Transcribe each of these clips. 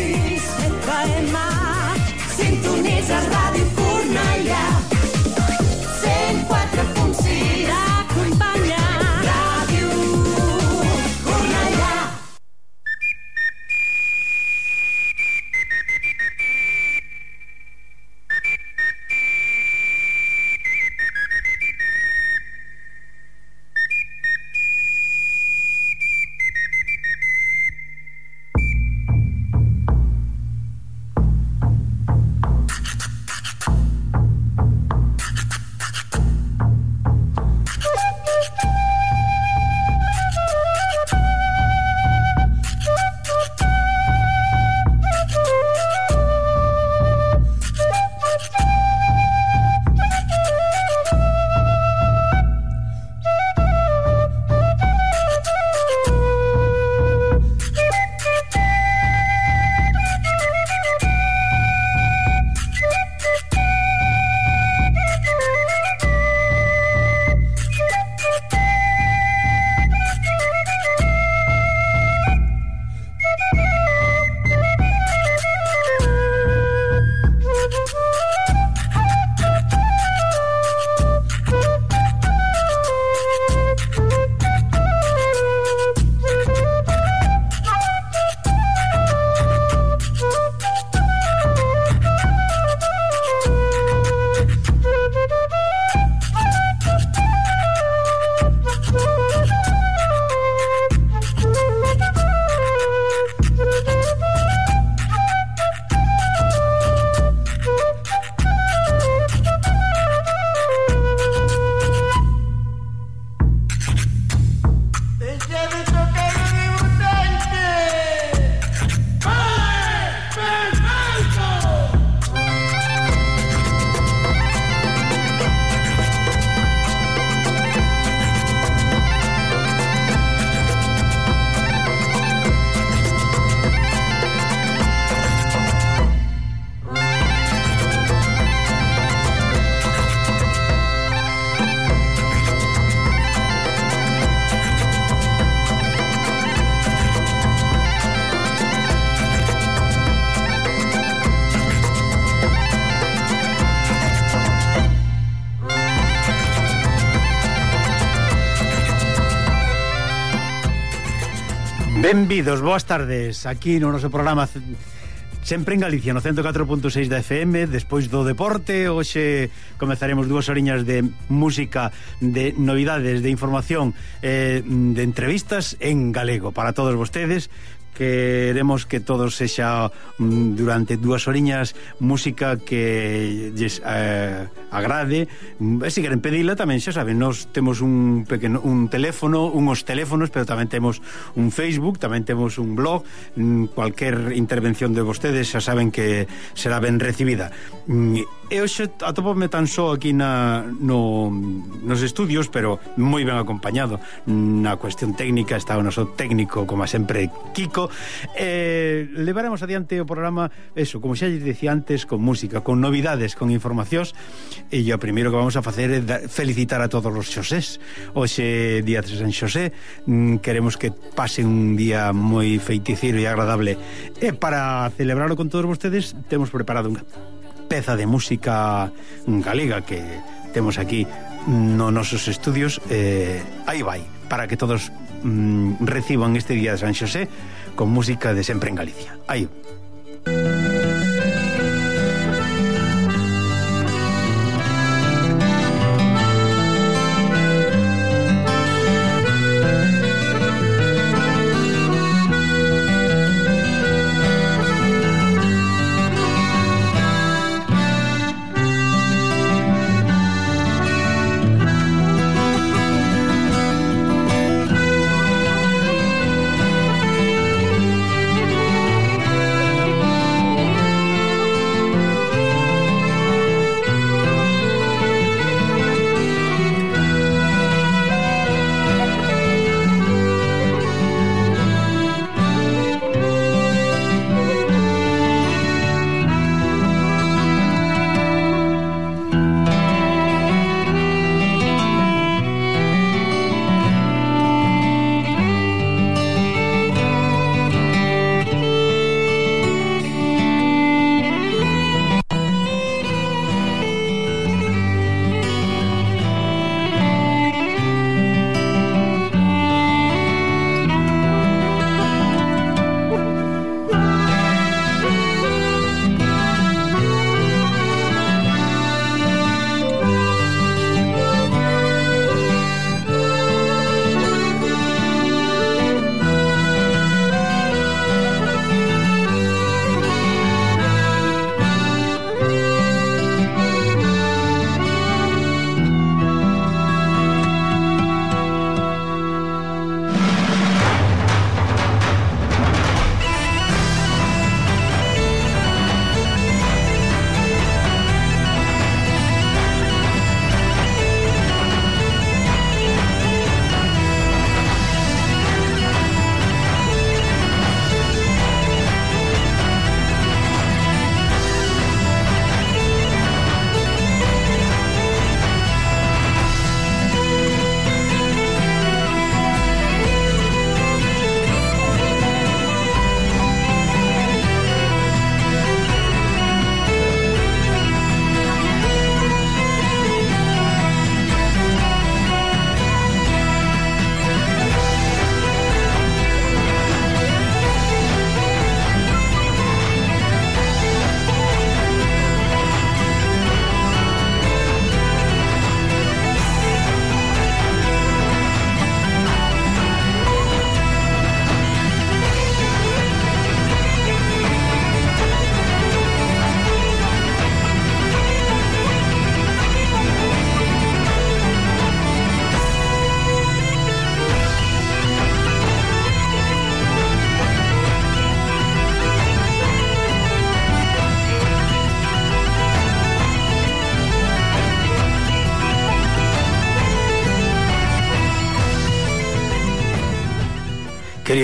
cease. Benvidos, boas tardes Aquí no noso programa Sempre en Galicia, no 104.6 da FM Despois do deporte Hoxe comezaremos dúas horiñas de música De novidades, de información eh, De entrevistas en galego Para todos vostedes. Queremos que todos sexa mm, durante dúas horiñas música que lles, eh, agrade. Mm, e se queren pedila tamén xa saben nós temos un pequeno un teléfono unhos teléfonos pero tamén temos un Facebook tamén temos un blog. Mm, cualquier intervención de vostedes xa saben que será ben recibida. Mm, E hoxe atopome tan só aquí na, no, nos estudios, pero moi ben acompañado. Na cuestión técnica está o noso técnico, como sempre, Kiko. Eh, levaremos adiante o programa, eso, como xa lle dicía antes, con música, con novidades, con informacións. E o primeiro que vamos a facer é felicitar a todos os xosés. Hoxe, día de San Xosé, mm, queremos que pase un día moi feiticeiro e agradable. E para celebrarlo con todos vostedes, temos preparado un peza de música galega que temos aquí no nosos estudios eh, aí vai, para que todos mm, reciban este día de San Xosé con música de sempre en Galicia. Aí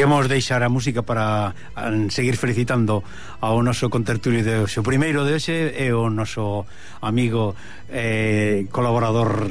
queremos deixar a música para seguir felicitando ao noso contertulio de hoxe. O primeiro de hoxe é o noso amigo eh, colaborador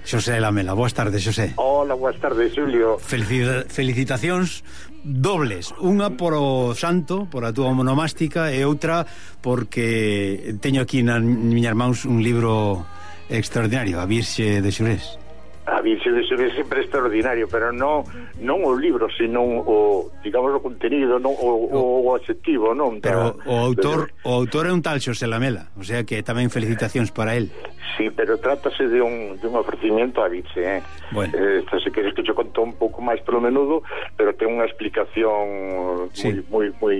Xosé Lamela. Boas tardes, Xosé. Hola, boas tardes, Julio. Felicita felicitacións dobles. Unha por o santo, por a túa monomástica, e outra porque teño aquí na miñas mans un libro extraordinario, a Virxe de Xurés a Virxe de Xuré sempre extraordinario, pero non non o libro, sino o digamos o contenido, non o, o, o adjetivo, non. Pero o autor o autor é un tal Xosé Lamela, o sea que tamén felicitacións para él. Sí, pero trátase de un, de un ofrecimiento a Virxe, eh? Bueno. Eh, Esta, se queres que yo conto un pouco máis pelo menudo, pero ten unha explicación sí. moi, moi, moi,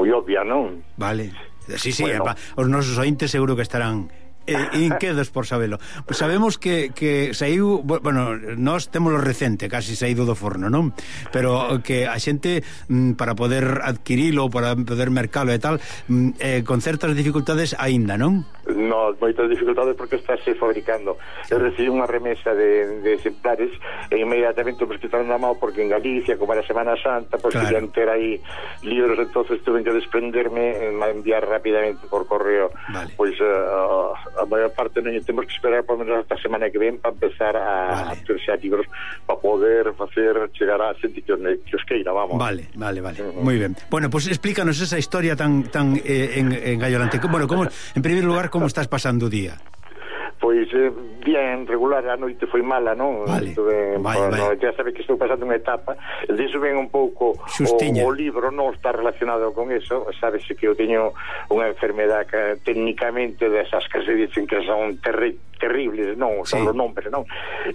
moi obvia, non? Vale. Sí, sí, bueno. os nosos ointes seguro que estarán eh, inquedos por sabelo. Pues sabemos que, que saiu, bueno, nós temos lo recente, casi saído do forno, non? Pero que a xente mm, para poder adquirilo, para poder mercalo e tal, mm, eh, con certas dificultades aínda, non? No, moitas dificultades porque estáse fabricando. Eu recibí unha remesa de, de exemplares e inmediatamente me estaban na mão porque en Galicia, como era Semana Santa, pues claro. querían ter aí libros, entonces tuve que desprenderme e enviar rápidamente por correo vale. pues uh, a maior parte non temos que esperar por menos hasta semana que ven para empezar a, Vale. a ter xa libros para poder facer chegar a xente que os, queira, vamos. Vale, vale, vale. Ujú. Muy bien. Bueno, pues explícanos esa historia tan tan eh, en, en Gallolante. Bueno, como, en primer lugar, ¿cómo estás pasando día? Pois eh, bien regular, a noite foi mala, non? Vale. Estuve, Vai, bueno, vai. Ya sabe que estou pasando unha etapa Diso ven un pouco o, Xustiña. o libro non está relacionado con eso Sabese que eu teño unha enfermedad que técnicamente desas que se dicen que son terri terribles, non, Sí. son os nombres, non?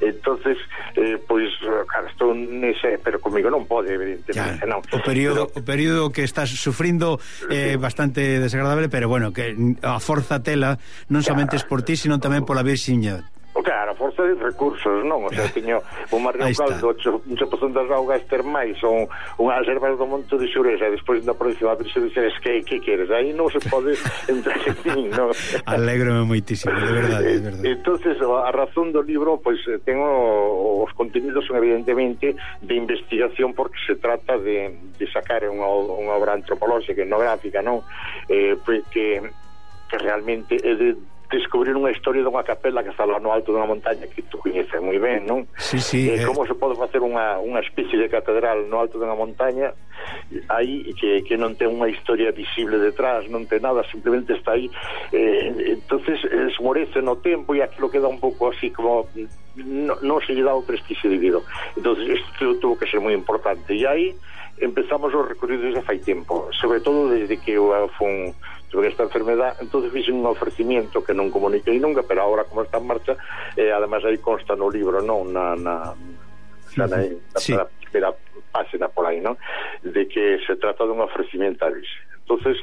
Entonces, eh, pois, claro, estou nese, pero comigo non pode, evidentemente, Ya, non. o período Pero- o período que estás sufrindo é eh, bastante desagradable, pero bueno, que a forza tela non somente es por ti, sino tamén pola Virxiña Claro, a forza de recursos, non? O sea, tiño un mar de caldo, xa pasando das augas termais ou unhas ervas do monte de Xureza, despois da provincia da Virxe dices, que, que queres? Aí non se pode entrar en min, non? Alégrome moitísimo, de verdade, de verdade. Entonces, a razón do libro, pois, eh, pues, tengo os contenidos son evidentemente de investigación porque se trata de, de sacar unha, unha obra antropolóxica, etnográfica, non? Eh, pois que, que realmente é de descubrir unha historia dunha capela que está lá no alto dunha montaña que tú coñeces moi ben, non? Sí, sí, e eh... como se pode facer unha, unha especie de catedral no alto dunha montaña aí que, que non ten unha historia visible detrás, non ten nada, simplemente está aí. Eh, entonces eh, esmorece no tempo e aquilo queda un pouco así como mm, no, non se lle dá o prestigio debido. Entonces isto tuvo que ser moi importante. E aí empezamos os recorridos desde fai tempo, sobre todo desde que eu eh, fun sobre esta enfermedad, entonces fixe un ofrecimiento que non comuniquei nunca, pero agora como está en marcha, eh, además aí consta no libro, non na, na, na, na, na, sí. na primeira página por aí, non? De que se trata dun ofrecimiento a. Entonces,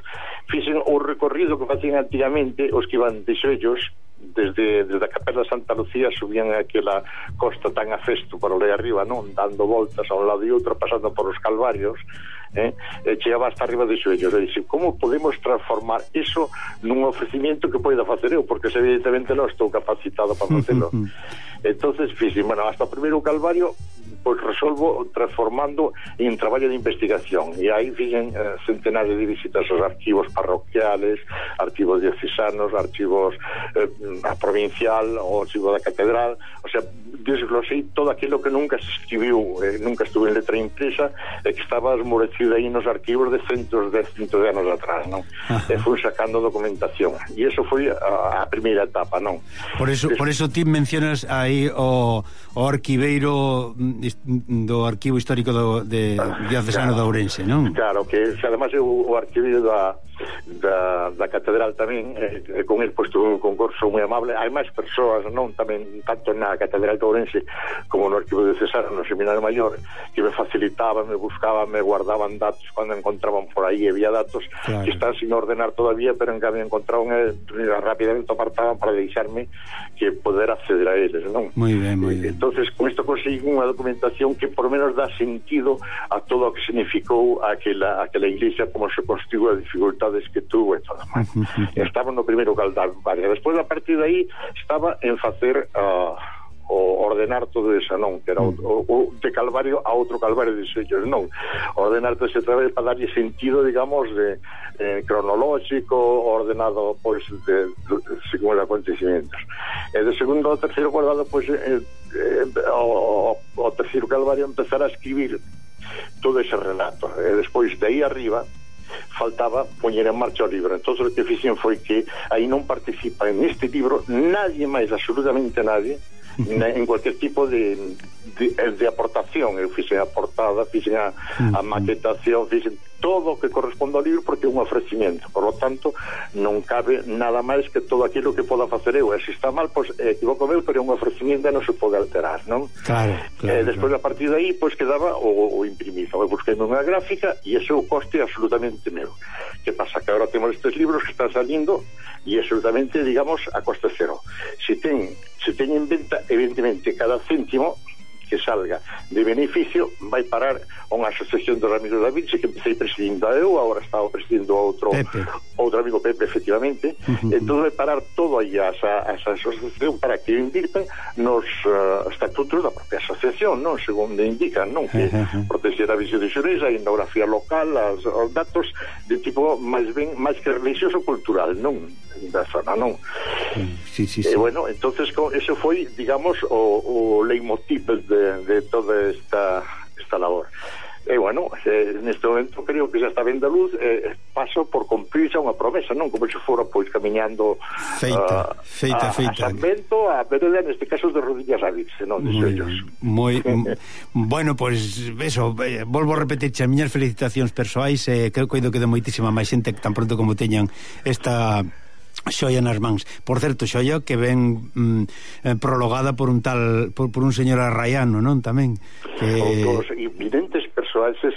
fixen o recorrido que facían antigamente os que iban de xellos, desde, desde a Capela Santa Lucía subían aquela costa tan a festo para ali arriba, non? Dando voltas a un lado e outro, pasando por os calvarios, eh? e chegaba hasta arriba de xoellos E dixe, como podemos transformar iso nun ofrecimiento que poida facer eu? Porque, evidentemente, non estou capacitado para facelo. entonces fixen, bueno, hasta o primeiro calvario pois resolvo transformando en traballo de investigación e aí fixen eh, centenares de visitas aos archivos parroquiales archivos diocesanos archivos eh, a provincial o archivo da catedral o sea, desglosei todo aquilo que nunca se escribiu eh, nunca estuve en letra impresa e eh, que estaba esmorecido aí nos archivos de centos de centos de anos atrás non? e fui sacando documentación e eso foi a, a primeira etapa non? Por eso, por eso ti mencionas aí o, o arquiveiro mm, do Arquivo Histórico do, de Diocesano claro, de Ourense, non? Claro, que además o, o arquivo da, da, da catedral tamén eh, eh con el posto un concurso moi amable hai máis persoas, non tamén tanto na catedral de Ourense como no arquivo de César no Seminario Maior que me facilitaban, me buscaban, me guardaban datos cando encontraban por aí había datos claro. que están sin ordenar todavía pero en cambio encontraban eh, rapidamente apartaban para deixarme que poder acceder a eles, non? Moi ben, moi eh, ben. Entonces, con isto consigo unha documentación que por lo menos dá sentido a todo o que significou aquela, aquela iglesia, como se construiu, as dificultades que tuvo e todo. máis. estaba no primeiro calvario. Despois, a partir de aí, estaba en facer ah, o ordenar todo esa non, que era mm. o, o, de calvario a outro calvario de sellos, non. Ordenar todo ese traballo para darlle sentido, digamos, de, eh, cronolóxico, ordenado, pois, pues, de, de, según os acontecimientos. E de segundo ao terceiro guardado, pois, pues, eh, eh, o, o terceiro calvario empezar a escribir todo ese relato. E despois, de aí arriba, faltaba poñer en marcha o libro. Entón, o que fixen foi que aí non participa en este libro nadie máis, absolutamente nadie, en cualquier tipo de, de, eh, de aportación eh, eu fixen a portada, fixen a, a maquetación, fixen todo o que corresponde ao libro porque é un ofrecimiento. Por lo tanto, non cabe nada máis que todo aquilo que poda facer eu e eh, se está mal, pois pues, equivoco meu, pero é un ofrecimiento e non se pode alterar non? Claro, claro, eh, despois claro. a partir de aí pois pues, quedaba o, o imprimido eu busquei unha gráfica e ese é o coste absolutamente meu que pasa? Que agora temos estes libros que están salindo e absolutamente, digamos, a costa cero. Se ten, se ten en venta, evidentemente, cada céntimo que salga de beneficio vai parar a unha asociación do Ramiro da Vinci que empecé presidindo a eu, agora estaba presidindo a outro Pepe. outro amigo Pepe, efectivamente. Uh -huh. Entón vai parar todo aí a esa, a esa asociación para que invirtan nos uh, estatutos da propia asociación, non? Segundo indican, non? Que uh -huh. protexer a visión de xurez, a etnografía local, as, os datos de tipo máis ben máis que religioso cultural, non? da zona, non? Sí, sí, sí. Eh, e bueno, entonces eso foi, digamos, o, o leitmotiv de, de toda esta, esta labor. E bueno, eh, neste momento creo que xa está vendo a luz eh, paso por cumprir xa unha promesa, non? Como se fora pois camiñando feita, uh, feita, a, feita. a San Bento, a Vereda, neste caso de Rodillas Ávits, non? Moi, moi bueno, pois eso, eh, volvo a repetir xa miñas felicitacións persoais, eh, creo que coido que de moitísima máis xente tan pronto como teñan esta Xoia nas mans. Por certo, xoia que ven mm, eh, prologada por un tal por, por un señor Arraiano, non tamén? Que... Outros evidentes persoaxes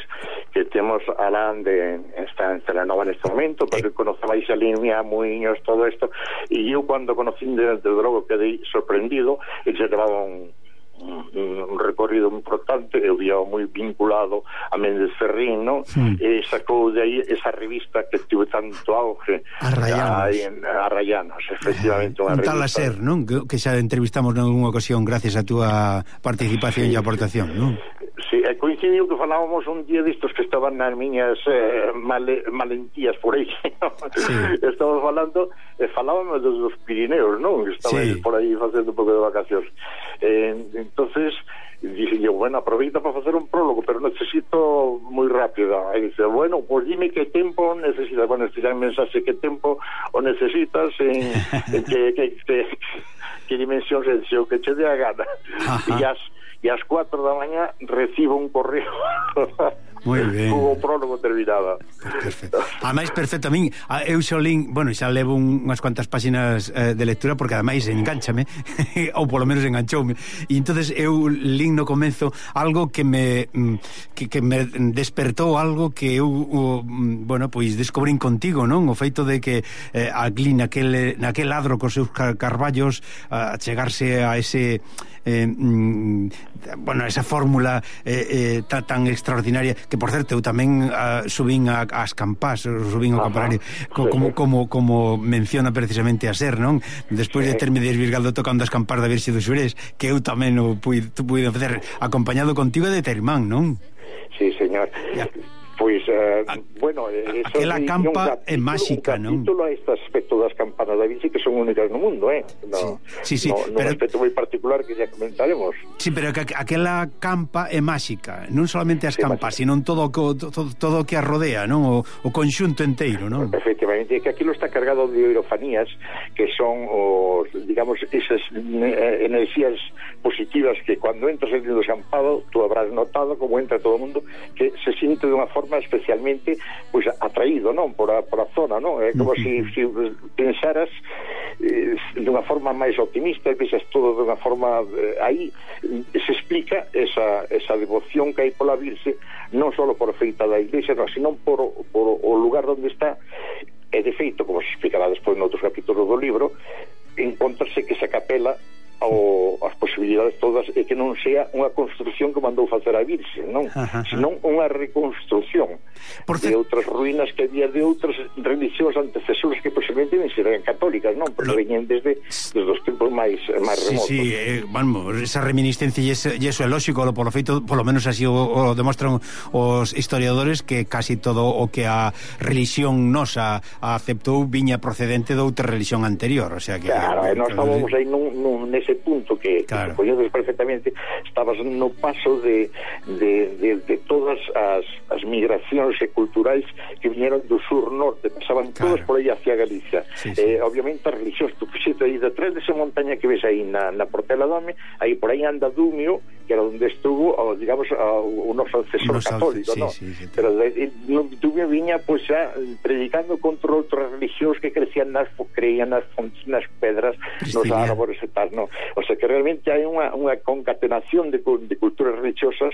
que temos alán de esta en telenova neste momento, eh. porque eh... conocemais a Línea, Muiños, todo isto, e eu cando conocín de, de Drogo quedei sorprendido e se levaba un un recorrido importante eu vía moi vinculado a Méndez Ferrín no? sí. e sacou de aí esa revista que tivo tanto auge Arrayanos, a, a Rayanos efectivamente eh, un tal a ser, non? Que, que xa entrevistamos en algunha ocasión gracias a túa participación sí. e aportación non? Sí, e coincidiu que falábamos un día destos que estaban nas miñas eh, male, malentías por aí. Sí. Estamos falando, e falábamos dos, dos Pirineos, non? Que estaban Sí. por aí facendo un pouco de vacacións. Eh, entonces dije yo, bueno, aproveita para facer un prólogo, pero necesito moi rápido. E dice, bueno, pues dime que tempo necesitas. Bueno, este en mensaxe que tempo o necesitas en, en que, que, que, que dimensión se o que che dé a gana. Ajá. E as y a las 4 de la mañana recibo un correo. Moi ben. O prólogo terminaba. Perfecto. Amais perfecto a min. Eu xa lin, bueno, xa levo unhas cuantas páxinas eh, de lectura porque ademais enganchame ou polo menos enganchoume. E entonces eu lin no comenzo algo que me mm, que, que me despertou algo que eu o, mm, bueno, pois descubrín contigo, non? O feito de que eh, aquí naquel naquel ladro cos seus car carballos a chegarse a ese eh, mm, bueno, esa fórmula eh, eh, tan extraordinaria que que por certo eu tamén uh, subín a, as campás, subín ao campanario, co, sí, como, sí. como como menciona precisamente a ser, non? Despois sí. de terme desvirgado tocando as campás da Virxe do Xurés, que eu tamén o puido, puido facer acompañado contigo de Termán, non? Sí, señor. Ya. Pois, eh, a, bueno... Eh, aquela campa é máxica, non? Un capítulo a este aspecto das campanas da bici que son únicas no mundo, eh? No, sí, sí, sí, no, pero... Un aspecto moi particular que ya comentaremos. Sí, pero que aquela campa é máxica, non solamente as sí, campas, máxica. sino todo, todo, todo que a rodea, non? O, o conxunto enteiro, non? Efectivamente, que aquilo está cargado de hierofanías que son os, digamos, esas eh, enerxías positivas que cuando entras en el desampado tú habrás notado como entra todo o mundo que se siente de unha forma especialmente pois atraído, non? Por a, por a zona, non? É como uh -huh. se, se pensaras eh, dunha forma máis optimista e vexas todo unha forma eh, aí se explica esa, esa devoción que hai pola Virxe non só por feita da Iglesia, non, sino por, por o lugar onde está e de feito, como se explicará despois noutros capítulos do libro sea unha construción que mandou facer a Virxe, non? Ajá, ajá. Senón unha reconstrucción. Por de outras ruínas que había de outras religións antecesoras que posiblemente ben serán católicas, non? Porque Lo... veñen desde, desde os tempos máis máis sí, remotos. Sí, eh, vamos, esa reminiscencia e eso, eso é lógico, polo feito, polo menos así o, o demostran os historiadores que casi todo o que a religión nosa aceptou viña procedente de outra religión anterior, o sea que... Claro, eh, nós estábamos aí nun, nun, nese punto que, claro. que coñeces perfectamente, estabas no paso de, de, de, de todas as, as migracións e culturais que viñeron do sur norte, pasaban claro. todos por aí hacia Galicia. Sí, sí. Eh, obviamente as religións, tu fixete aí detrás desa montaña que ves aí na, na Portela Dome, aí por aí anda Dumio que era donde estuvo, digamos, un obsesor católico, sí, ¿no? Sí, sí, Pero tuve viña, pues ya eh, predicando contra otros religiosos que crecían las, pues, creían las, las pedras, los árboles y tal, ¿no? O sea que realmente hay una, una concatenación de, de, culturas religiosas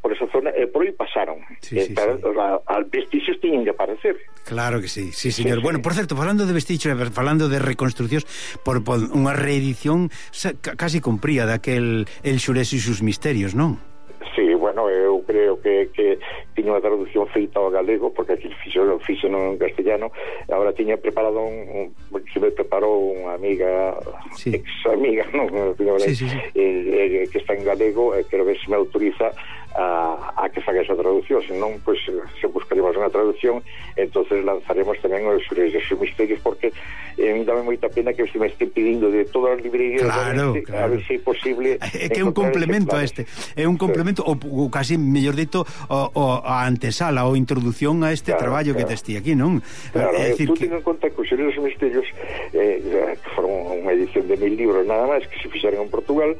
por esa zona, eh, por ahí pasaron. Eh, para, o sea, al vestigios tienen que aparecer. Claro que sí, sí, señor. Sí, sí. Bueno, por certo, falando de vesticho, e falando de reconstruccións por, por unha reedición casi cumpría daquel El Xurés e sus misterios, non? Sí, bueno, eu creo que, que tiña unha traducción feita ao galego porque aquí fixo, fixo en castellano agora tiña preparado un, un que me preparou unha amiga Sí. ex amiga non, Sí, sí, sí. Eh, eh, que está en galego e quero ver se me autoriza a, a que faga esa traducción senón, pois, pues, se buscaremos unha traducción entonces lanzaremos tamén os os misterios porque eh, dame moita pena que se me estén pidindo de todas as librerías Claro, claro. a ver se é posible É que é un complemento a este É un complemento, ou, ou casi, mellor dito o, o, a antesala ou introducción a este Claro, traballo que claro. tes ti aquí, non? Claro, é dicir tú que... ten en conta que os Misterios eh, que foron unha edición de mil libros nada máis que se fixeron en Portugal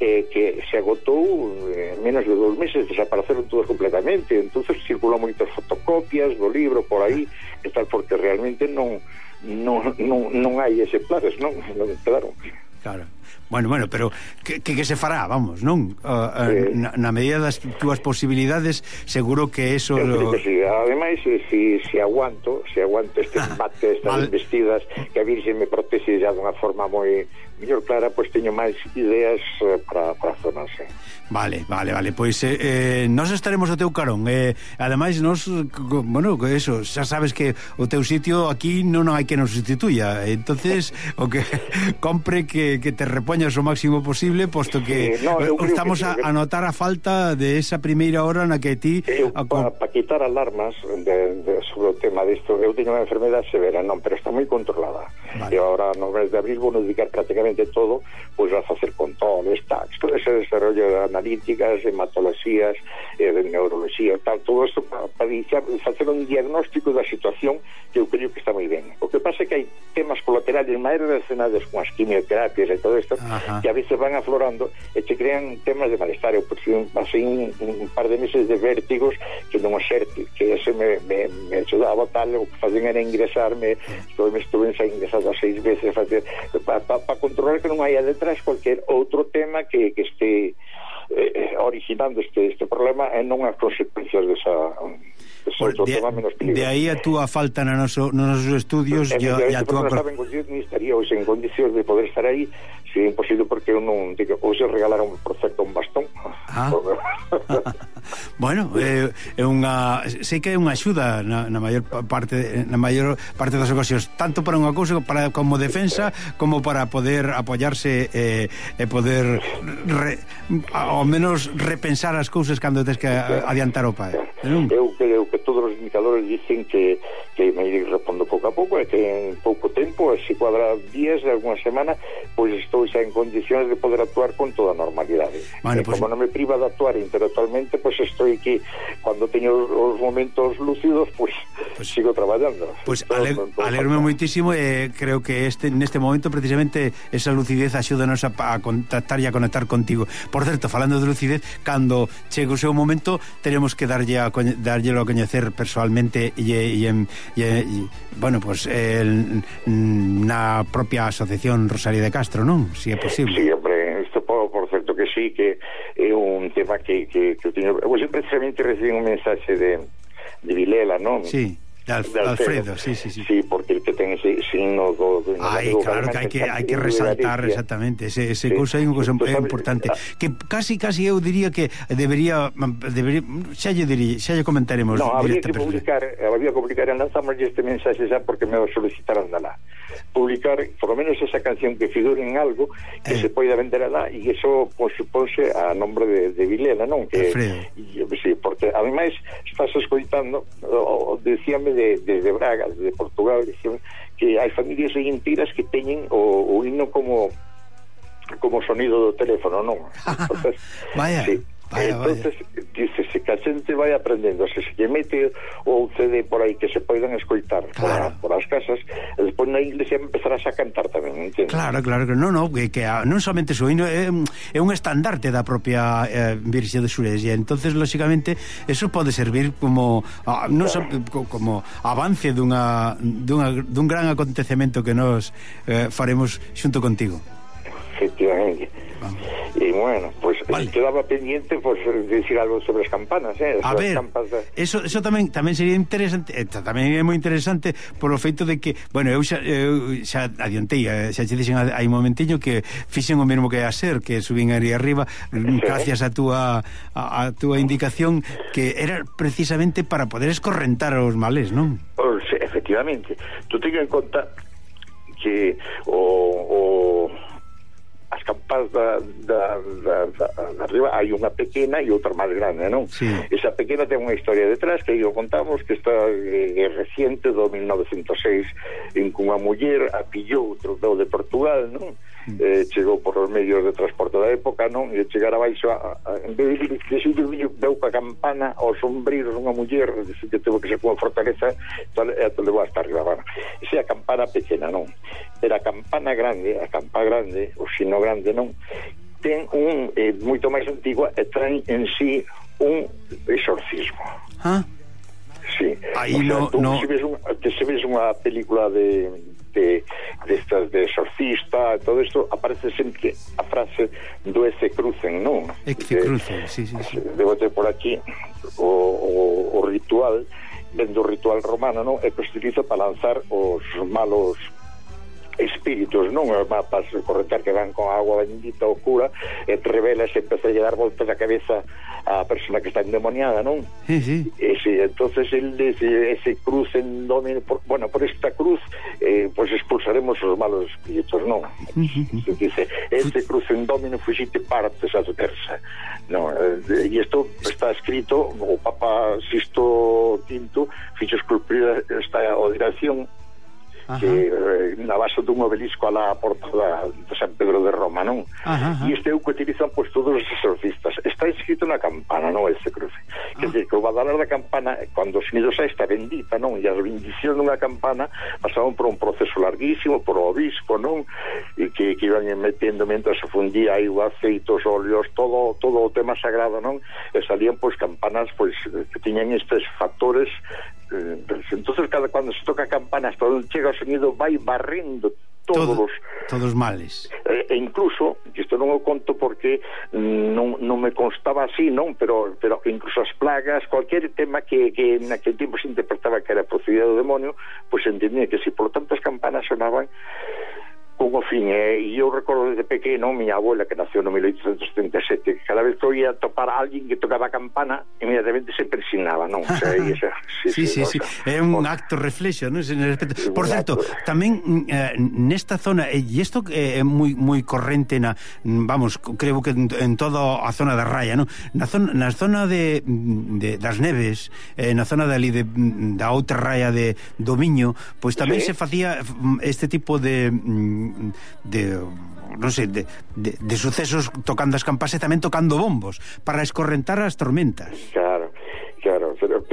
eh, que se agotou eh, en eh, menos de dous meses, desapareceron todos completamente. entonces circulou moitas fotocopias do libro por aí, e tal, porque realmente non non, non, non hai exemplares, non? non claro. Claro. Bueno, bueno, pero que, que, que se fará, vamos, non? Uh, uh, na, na medida das túas posibilidades, seguro que eso... Eu lo... que sí. Ademais, se si, si aguanto, se si aguanto este embate, estas vale. investidas, que a Virxe me protexe já dunha forma moi mellor clara, pois teño máis ideas eh, para a zona, sí. Vale, vale, vale, pois eh, eh, nos estaremos o teu carón. Eh, Ademais, nos, bueno, eso xa sabes que o teu sitio aquí non hai que nos sustituya entonces o que compre que, que te repoñas o máximo posible posto que eh, no, eh, estamos que a, que... notar a falta de esa primeira hora na que ti eu, a... para pa quitar alarmas de, de, sobre o tema disto eu teño unha enfermedade severa, non, pero está moi controlada. Vale. Lleva ahora nombres de abrir, bueno, ubicar prácticamente todo, pois a facer controles, tax, todo ese desarrollo de analíticas, hematologías, eh, de neurología, tal, todo isto para pa iniciar, facer un diagnóstico da situación que eu creo que está moi ben. O que pasa é que hai temas colaterales máis relacionados con as quimioterapias e todo isto, Ajá. que a veces van aflorando e te crean temas de malestar. Eu por fin, pasei un, un par de meses de vértigos que non xerte, que ese me, me, me ajudaba tal, o que facían era ingresarme, estuve, me estuve ingresado seis veces facer, para pa, pa controlar que non haya traes cualquier outro tema que, que este eh, originando este, este problema e non as consecuencias desa Pues de, de aí a túa falta na noso, nos nosos estudios e a túa... Estaría hoxe en condicións de poder estar aí Si é imposible porque eu non digo, ou se regalaron perfecto un bastón. Ah. bueno, é, é unha sei que é unha axuda na, na maior parte na maior parte das ocasións, tanto para unha cousa para como defensa como para poder apoiarse eh, e poder re, ao menos repensar as cousas cando tes que adiantar o pé. Eu creo que todos os indicadores dicen que que me iré respondo pouco a pouco e que en pouco tempo, se cuadra días, alguna semana, pois estou xa en condicións de poder actuar con toda normalidade. Bueno, e pois- como non me priva de actuar intelectualmente, pois estou aquí, cando teño os, os momentos lúcidos, pois, Pois- sigo traballando. Pois Todo- ale, todo alegro moitísimo e creo que este neste momento precisamente esa lucidez axúdanos a, a contactar e a conectar contigo. Por certo, falando de lucidez, cando chegue o seu momento, teremos que darlle a coñe, darllelo a coñecer persoalmente e, e, en- e, e bueno, pues el, na propia asociación Rosario de Castro, non? Si é posible. Sí, hombre, isto por, por certo que sí, que é un tema que, que, que teño... Hoxe precisamente recibí un mensaxe de, de Vilela, non? Sí, de, Alf, de Alfredo, sí, sí, sí. Sí, porque el que ten ese signo do claro que hai que hai que resaltar exactamente ese, ese Sí. cousa é unha cousa Entón, é sabe, importante ah, que casi casi eu diría que debería debería xa lle diría, xa lle comentaremos No, habría que publicar, habría que publicar en lanzamos este mensaje xa porque me o solicitaron alá. Publicar, por lo menos esa canción que figure en algo que Eh. se poida vender alá e eso pues, supónse a nombre de, de Vilela, non? Que, y, sí, porque ademais estás escoitando, o, decíame de, de, de Braga, de Portugal, decíame que hai familias enteras que teñen o, o himno como como sonido do teléfono, non? Entonces, Vaya, sí. Vaya, entonces vaya. se que a xente vai aprendendo se se lle mete o CD por aí que se poidan escoitar claro. por, por as casas e despois na iglesia empezarás a cantar tamén entende? claro, claro, que non, non que, que a, non somente suíno é, é un estandarte da propia eh, Virxe de Sures e entonces lóxicamente eso pode servir como ah, non claro. so, como avance dunha, dunha, dun gran acontecemento que nos eh, faremos xunto contigo efectivamente Vamos. e bueno vale. quedaba pendiente pues, decir algo sobre as campanas, eh? As a ver, campas de... eso, eso tamén tamén sería interesante, eh, tamén é moi interesante polo feito de que, bueno, eu xa, eu xa adiantei, eh, xa che dixen hai momentiño que fixen o mesmo que a ser, que subín ali arriba sí, gracias eh? a túa a, a túa indicación que era precisamente para poder escorrentar os males, non? Pues, efectivamente. Tú ten en conta que o, o as campas da, da, da, da, da arriba hai unha pequena e outra máis grande, non? Sí. Esa pequena ten unha historia detrás que aí o contamos que está eh, reciente do 1906 en que unha muller a pillou trotado de Portugal, non? Eh, chegou por os medios de transporte da época, non? E chegar abaixo a, a, en vez de decir o viño deu ca campana aos sombreiros unha muller, decir que teve que ser unha fortaleza, tal, e te levou hasta arriba. Esa é a campana pequena, non? Pero a campana grande, a campa grande, o sino grande non ten un eh, moito máis antigua e traen en sí un exorcismo ah. sí. aí o sea, no, tú, no... se ves un, se ves unha película de de, de estas de exorcista, todo isto aparece sempre a frase do ese crucen, non? Ece eh, crucen, sí, sí, sí. Debo ter por aquí o, o, o ritual, vendo o ritual romano, non? E que se utiliza para lanzar os malos espíritus, non mapas correntar que van con agua bendita ou cura e te revela e empeza a dar voltas a cabeza a persona que está endemoniada, non? Sí, sí. Ese, entonces él dice, ese cruz en domine, por, bueno, por esta cruz eh, pues expulsaremos os malos espíritus, non? Se dice, este cruz en domine fuxite partes a terza. No, eh, e isto está escrito, o Papa Sisto V fixo esculpir esta oración Ajá. que eh, na base dun obelisco alá a porta da, de San Pedro de Roma, non? Ajá. E este é o que utilizan pois, todos os exorcistas. Está inscrito na campana, non, este cruce. Ah. Quer dizer, que o badalar da campana, cando o unidos está bendita, non? E a bendición dunha campana pasaban por un proceso larguísimo, por o obispo, non? E que, que iban metendo mentras se fundía aí o aceitos, óleos, todo, todo o tema sagrado, non? E salían, pois, campanas, pois, que tiñan estes factores eh, entonces cada cuando se toca a campana hasta onde chega o sonido vai barrendo todos Todo, todos males. Eh, e incluso, isto non o conto porque non, non me constaba así, non, pero pero incluso as plagas, cualquier tema que, que naquele tempo se interpretaba que era procedida do demonio, pois pues entendía que se si por tantas campanas sonaban con o fin eh, e eu recordo desde pequeno miña abuela que nació no 1877 que cada vez que oía topar a alguén que tocaba a campana inmediatamente se persinaba non? O sea, esa, sí, sí, sí, sí. é un acto reflexo non? por certo, tamén eh, nesta zona e isto é eh, moi eh, moi corrente na, vamos, creo que en, en toda a zona da Raya non? Na, zona, na zona de, de das Neves eh, na zona dali de, da outra Raya de Domiño pois tamén sí. se facía mm, este tipo de mm, de non sei, de, de, sucesos tocando as campas e tocando bombos para escorrentar as tormentas.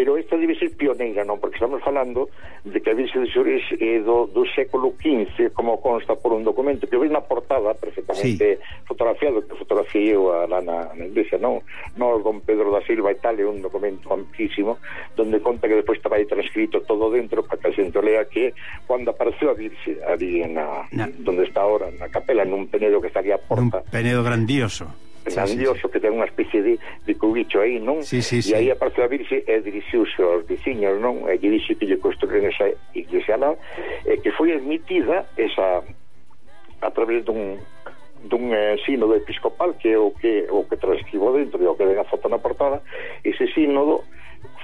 Pero, esta debe ser pioneira, non? Porque estamos falando de que a Virxe de Xores é do, do século XV, como consta por un documento que ves na portada perfectamente fotografiado, que fotografiei eu a- lá na, na iglesia, non? No, don Pedro da Silva e tal, é un documento amplísimo, donde conta que despois estaba aí transcrito todo dentro para que a xente lea que cando apareceu a Virxe ali na, Na- donde está ahora, na capela, nun penedo que estaría a Un porta, penedo grandioso. grandioso sí, sí, que ten unha especie de, de cubicho aí, non? Sí, sí, sí. E aí apareceu a Virxe e dirixiuse aos veciños, non? E lle dixe que lle construín esa iglesia lá, e que foi admitida esa a través dun dun eh, sínodo episcopal que é o que o que transcribo dentro e o que ven a foto na portada ese sínodo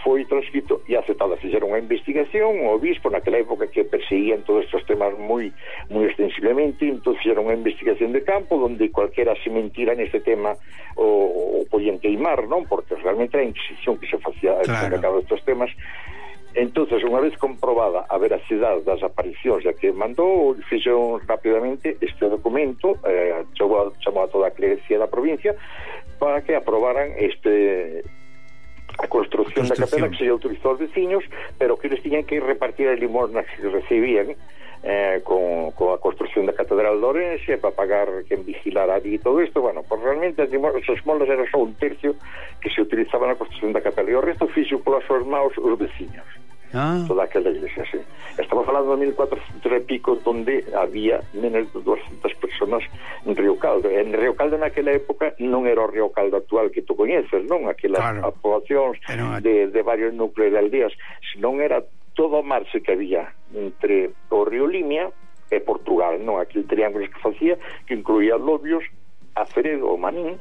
foi transcrito e aceptado. Fixeron unha investigación, o obispo naquela época que perseguían todos estes temas moi moi extensivamente, entón fixeron unha investigación de campo onde cualquera se mentira neste tema o, o podían queimar, non? Porque realmente era a Inquisición que se facía Claro. claro. estes temas Entonces, unha vez comprobada a veracidade das aparicións a que mandou, fixeron rapidamente este documento, eh, chamou, chamou a toda a clerecía da provincia, para que aprobaran este a construcción, da capela que se autorizou aos veciños, pero que eles tiñan que repartir as limosnas que recibían eh, con, con a construcción da Catedral de Orense para pagar quen vigilara ali e todo isto, bueno, pues realmente as esmolas era só un tercio que se utilizaba na construcción da capela e o resto fixo polas súas maus os veciños Ah, toda aquela iglesia, sí. Estamos falando de 1400 e pico donde había menos de 200 personas en Río Caldo. En Río Caldo naquela época non era o Río Caldo actual que tú coñeces, non? Aquelas Claro. poboacións Era de, de varios núcleos de aldeas, senón era todo o marxe que había entre o Río Limia e Portugal, non? Aquel triángulo que facía que incluía Lobios, Aceredo, o Manín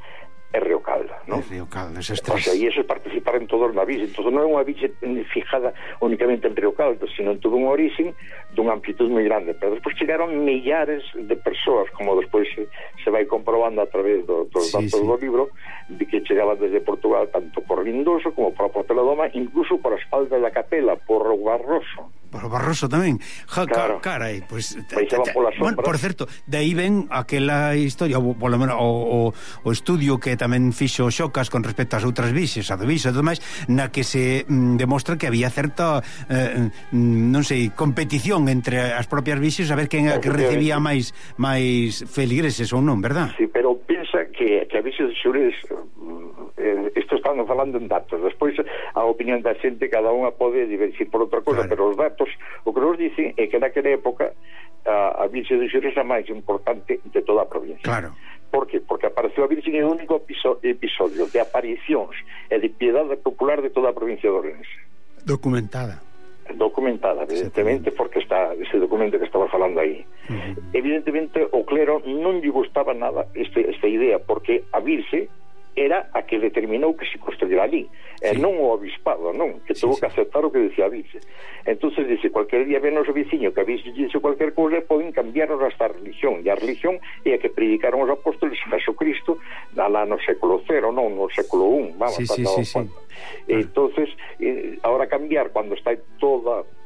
é Río Calda, non? É Río Calda, esas tres. O sea, e esos participaron todos os navíos, entón non é unha biche fijada únicamente en Río Calda, sino en todo un origen dunha amplitud moi grande, pero despois chegaron millares de persoas, como despois se, se vai comprobando a través do, dos sí, datos sí. do libro, de que chegaban desde Portugal tanto por Lindoso como por Portela Doma, incluso por as faldas da capela, por Barroso. Por o Barroso tamén. Ja, claro. Ca, carai, pois... Pues, pola bueno, por certo, de aí ven aquela historia, ou polo menos o, o, o estudio que tamén fixo Xocas con respecto ás outras vixes, a do vixe e tudo máis, na que se mm, demostra que había certa, eh, mm, non sei, competición entre as propias bicis a ver quen a que recibía máis máis feligreses ou non, verdad? Sí, pero pensa que, que a bici de Xurés mm, eh, isto estamos falando en datos despois a opinión da xente cada unha pode divergir por outra cosa claro. pero os datos o que nos dicen é que naquela época a, a Virxe de Xurés a máis importante de toda a provincia claro Por que? Porque apareceu a Virxe en un único episodio de aparicións e de piedade popular de toda a provincia de Orense. Documentada documentada, evidentemente, porque está ese documento que estaba falando aí. Uh -huh. Evidentemente, o clero non lle gustaba nada este, esta idea, porque a Virxe, era a que determinou que se construyera ali, e Sí. non o obispado, non, que Sí, tuvo sí. que aceptar o que decía a Virxe. Entonces dice, cualquier día ven o veciño que a Virxe dice cualquier cousa, poden cambiarnos hasta a religión, e a religión é a que predicaron os apóstoles Jesucristo alá no século cero, non no século I, vamos, Sí, sí, sí, sí. Entonces, eh, ahora cambiar cuando está toda eh,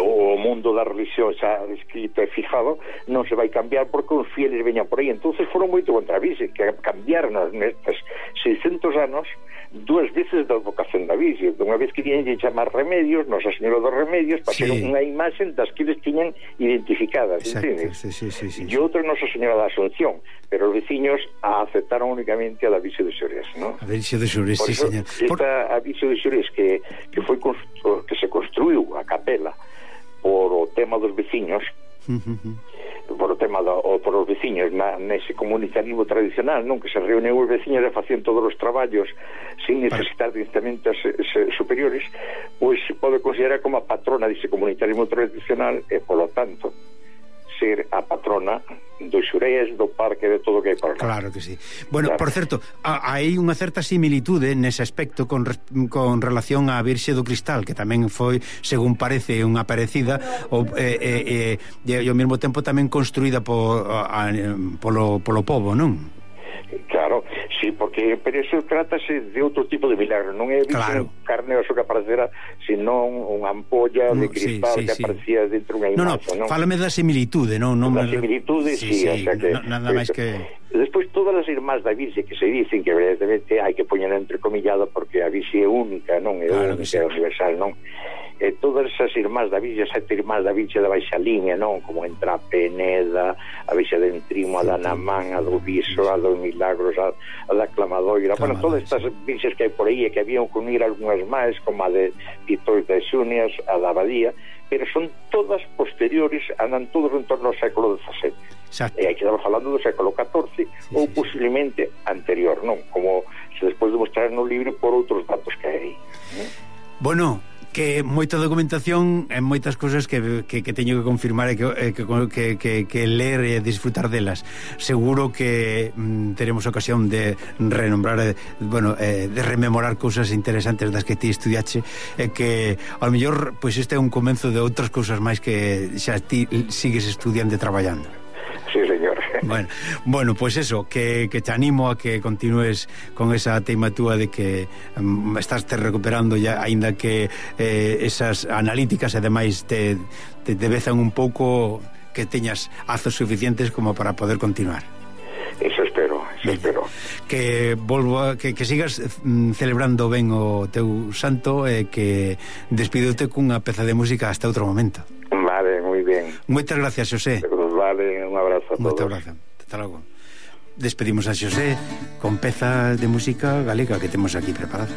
o mundo da religión xa escrito e fijado non se vai cambiar porque os fieles veñan por aí entonces foron moito contra a Virxe que cambiaron nestes 600 anos dúas veces da vocación da Virxe unha vez querían chamar remedios Nosa Señora dos Remedios para Sí. ser unha imaxe das que eles tiñan identificadas Exacto. entendes? Sí, sí, sí, sí. e outra Nosa Señora da Asunción pero os veciños a aceptaron únicamente a da Virxe de Xores non? A Virxe de Xures, Por sí, señor. esta Por... aviso de Xures que, que foi constru, dos veciños uh -huh. por o tema do, o, por os veciños na, nese comunitarismo tradicional non que se reúnen os veciños e facían todos os traballos sin necesitar instrumentos eh, de instamentos superiores pois pode considerar como a patrona dese comunitarismo tradicional e polo tanto ser a patrona dos Xureis, do parque, de todo o que hai para lá. Claro que sí. Bueno, claro. por certo, hai unha certa similitude nese aspecto con, con relación á Virxe do Cristal, que tamén foi, según parece, unha parecida, o, eh, eh, eh, e ao mesmo tempo tamén construída por, a, a, polo, polo povo, non? Sí, porque pero eso trátase de outro tipo de milagro, non é claro. carne oso que aparecera, senón unha ampolla de mm, cristal sí, sí, que aparecía dentro unha imaxe, no, no, non? Fálame da similitude, non? non da similitude, sí, sí, sí, o sea que, no, nada máis que... Despois todas as irmás da Virxe que se dicen que evidentemente hai que poñer entrecomillado porque a Virxe é única, non? É claro única, sí. universal, non? E todas esas irmás da Virxe, sete irmás da Virxe da Baixa Línea, non? Como entra a Peneda, a Virxe de Entrimo, a da Namán, a do Viso, a do Milagros, a, a da Clamadoira, bueno, todas estas virxes que hai por aí e que habían que unir algunhas máis, como a de Pitóis de Xunias, a da Abadía, pero son todas posteriores, andan todos en torno ao século XVII. Exacto. E aí quedamos falando do século XIV ou sí, sí. posiblemente anterior, non? Como se despois de mostrar no libro por outros datos que hai. Bueno, que moita documentación e moitas cousas que, que, que teño que confirmar e que, que, que, que, que ler e disfrutar delas. Seguro que mm, teremos ocasión de renombrar, eh, bueno, eh, de rememorar cousas interesantes das que ti estudiache e que, ao mellor, pois este é un comenzo de outras cousas máis que xa ti sigues estudiando e traballando. Sí, señor. bueno, bueno, pues eso, que, que te animo a que continúes con esa teimatúa de que mm, um, estás te recuperando ya, aínda que eh, esas analíticas e demais te, te, te bezan un pouco que teñas azos suficientes como para poder continuar. Eso espero, eso ben. espero. Que volvo que, que sigas mm, celebrando ben o teu santo e que despidote cunha peza de música hasta outro momento. Vale, moi ben. Moitas gracias, José. Vale, un abrazo. A todos. Moito abrazo. Hasta logo. Despedimos a Xosé con pezas de música galega que temos aquí preparada.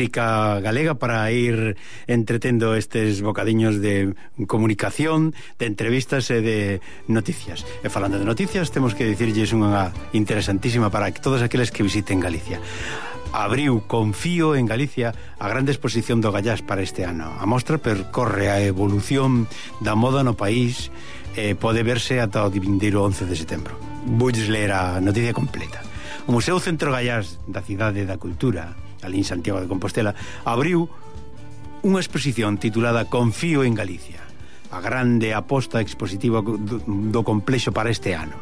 música galega para ir entretendo estes bocadiños de comunicación, de entrevistas e de noticias. E falando de noticias, temos que dicirlles unha interesantísima para todos aqueles que visiten Galicia. Abriu Confío en Galicia a grande exposición do Gallás para este ano. A mostra percorre a evolución da moda no país e pode verse ata o divindeiro 11 de setembro. Voulles ler a noticia completa. O Museo Centro Gallás da Cidade da Cultura ali en Santiago de Compostela, abriu unha exposición titulada Confío en Galicia, a grande aposta expositiva do complexo para este ano.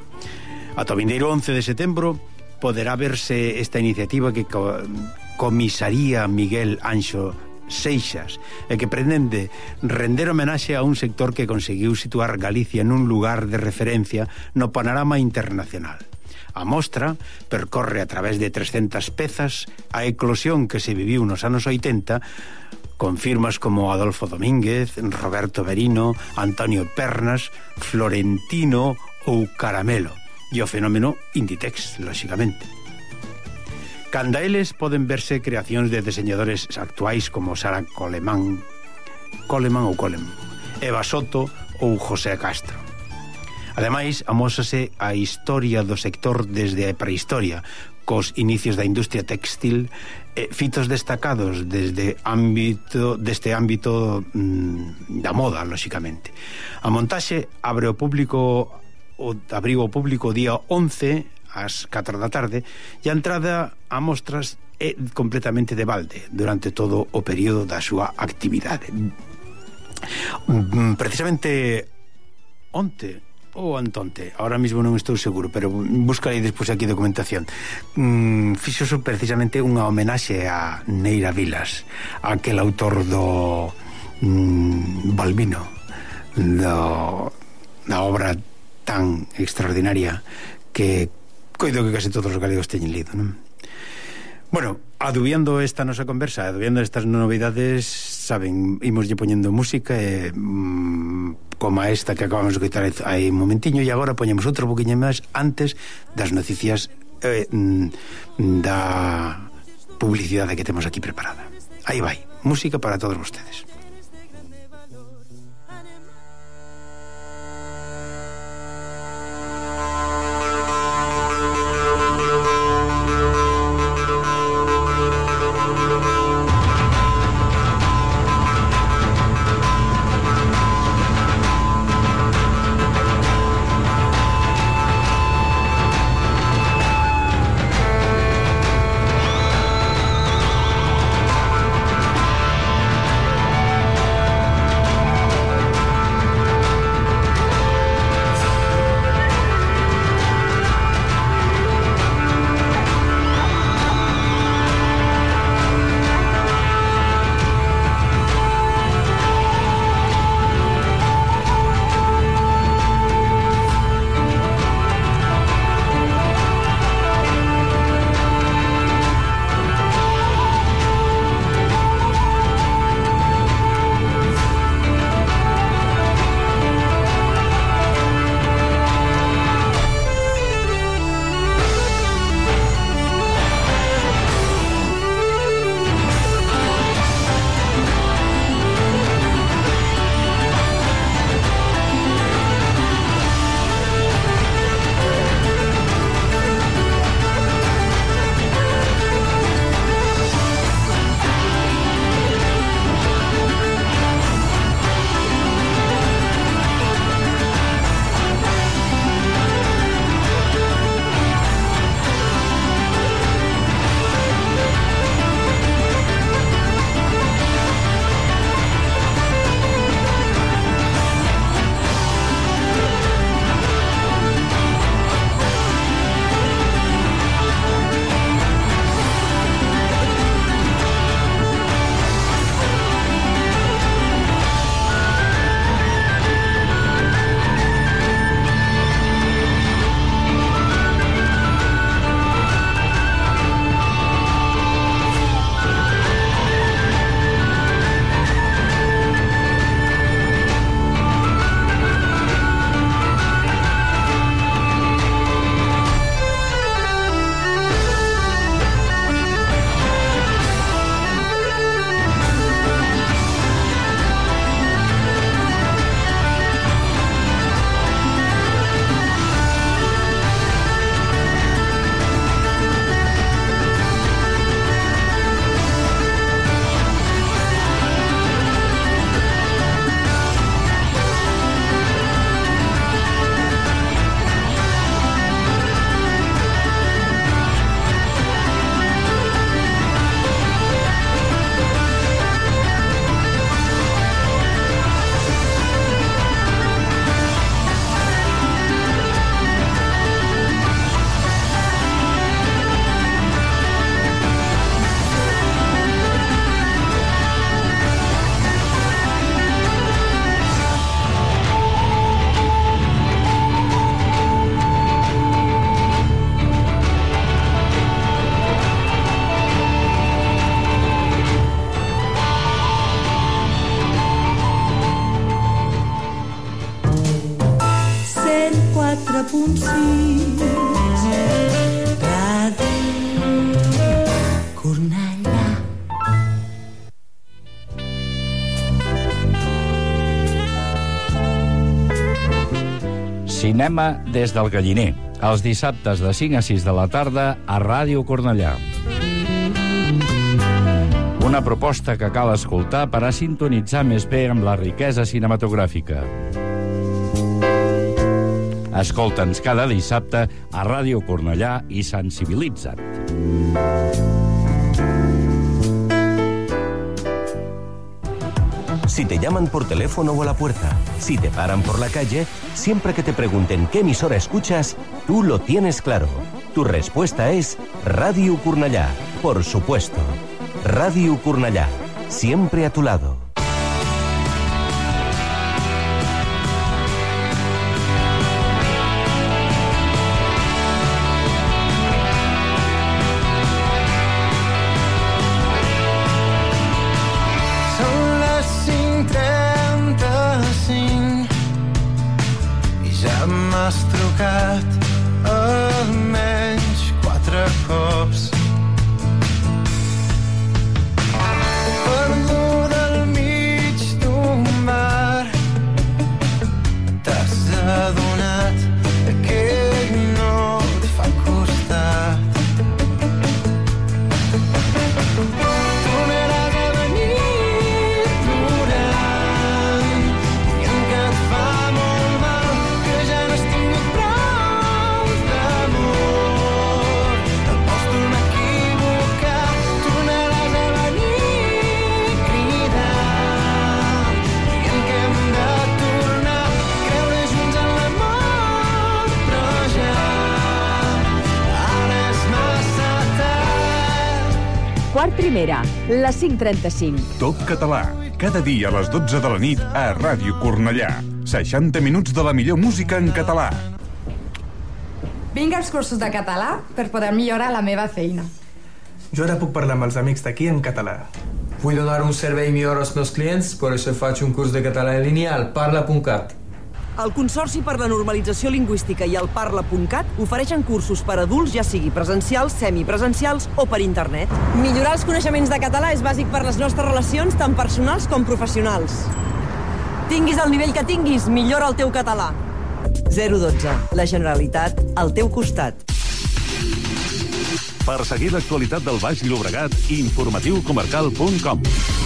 Ata o vindeiro 11 de setembro poderá verse esta iniciativa que comisaría Miguel Anxo Seixas e que pretende render homenaxe a un sector que conseguiu situar Galicia nun lugar de referencia no panorama internacional. A mostra percorre a través de 300 pezas a eclosión que se viviu nos anos 80 con firmas como Adolfo Domínguez, Roberto Berino, Antonio Pernas, Florentino ou Caramelo. E o fenómeno Inditex, lóxicamente. Canda eles poden verse creacións de deseñadores actuais como Sara Coleman, Coleman ou Colem, Eva Soto ou José Castro. Ademais, amósase a historia do sector desde a prehistoria, cos inicios da industria textil, eh, fitos destacados desde ámbito deste ámbito mm, da moda, lóxicamente. A montaxe abre o público o abrigo o público día 11 ás 4 da tarde e a entrada a mostras é completamente de balde durante todo o período da súa actividade. Mm, precisamente onte ou Antonte, ahora mesmo non estou seguro, pero buscarei despois aquí documentación. Mm, fixoso precisamente unha homenaxe a Neira Vilas, aquel autor do mm, Balbino, do, da obra tan extraordinaria que coido que case todos os galegos teñen lido, non? Bueno, adubiando esta nosa conversa, adubiando estas novidades, saben, imoslle poñendo música e mmm, como esta que acabamos de quitar aí un momentiño e agora poñemos outro boquiño máis antes das noticias eh, da publicidade que temos aquí preparada. Aí vai, música para todos vostedes. Cinema des del Galliner, els dissabtes de 5 a 6 de la tarda a Ràdio Cornellà. Una proposta que cal escoltar per a sintonitzar més bé amb la riquesa cinematogràfica. Escolta'ns cada dissabte a Ràdio Cornellà i sensibilitza't. Si te llaman por teléfono o a la puerta, si te paran por la calle, siempre que te pregunten qué emisora escuchas, tú lo tienes claro. Tu respuesta es Radio Curnallá, por supuesto. Radio Curnallá, siempre a tu lado. 535. Tot català, cada dia a les 12 de la nit a Ràdio Cornellà. 60 minuts de la millor música en català. Vinc als cursos de català per poder millorar la meva feina. Jo ara puc parlar amb els amics d'aquí en català. Vull donar un servei millor als meus clients, per això faig un curs de català en línia al parla.cat. El Consorci per la Normalització Lingüística i el Parla.cat ofereixen cursos per adults, ja sigui presencials, semipresencials o per internet. Millorar els coneixements de català és bàsic per les nostres relacions, tant personals com professionals. Tinguis el nivell que tinguis, millora el teu català. 012. La Generalitat, al teu costat. Per seguir l'actualitat del Baix Llobregat, informatiucomarcal.com.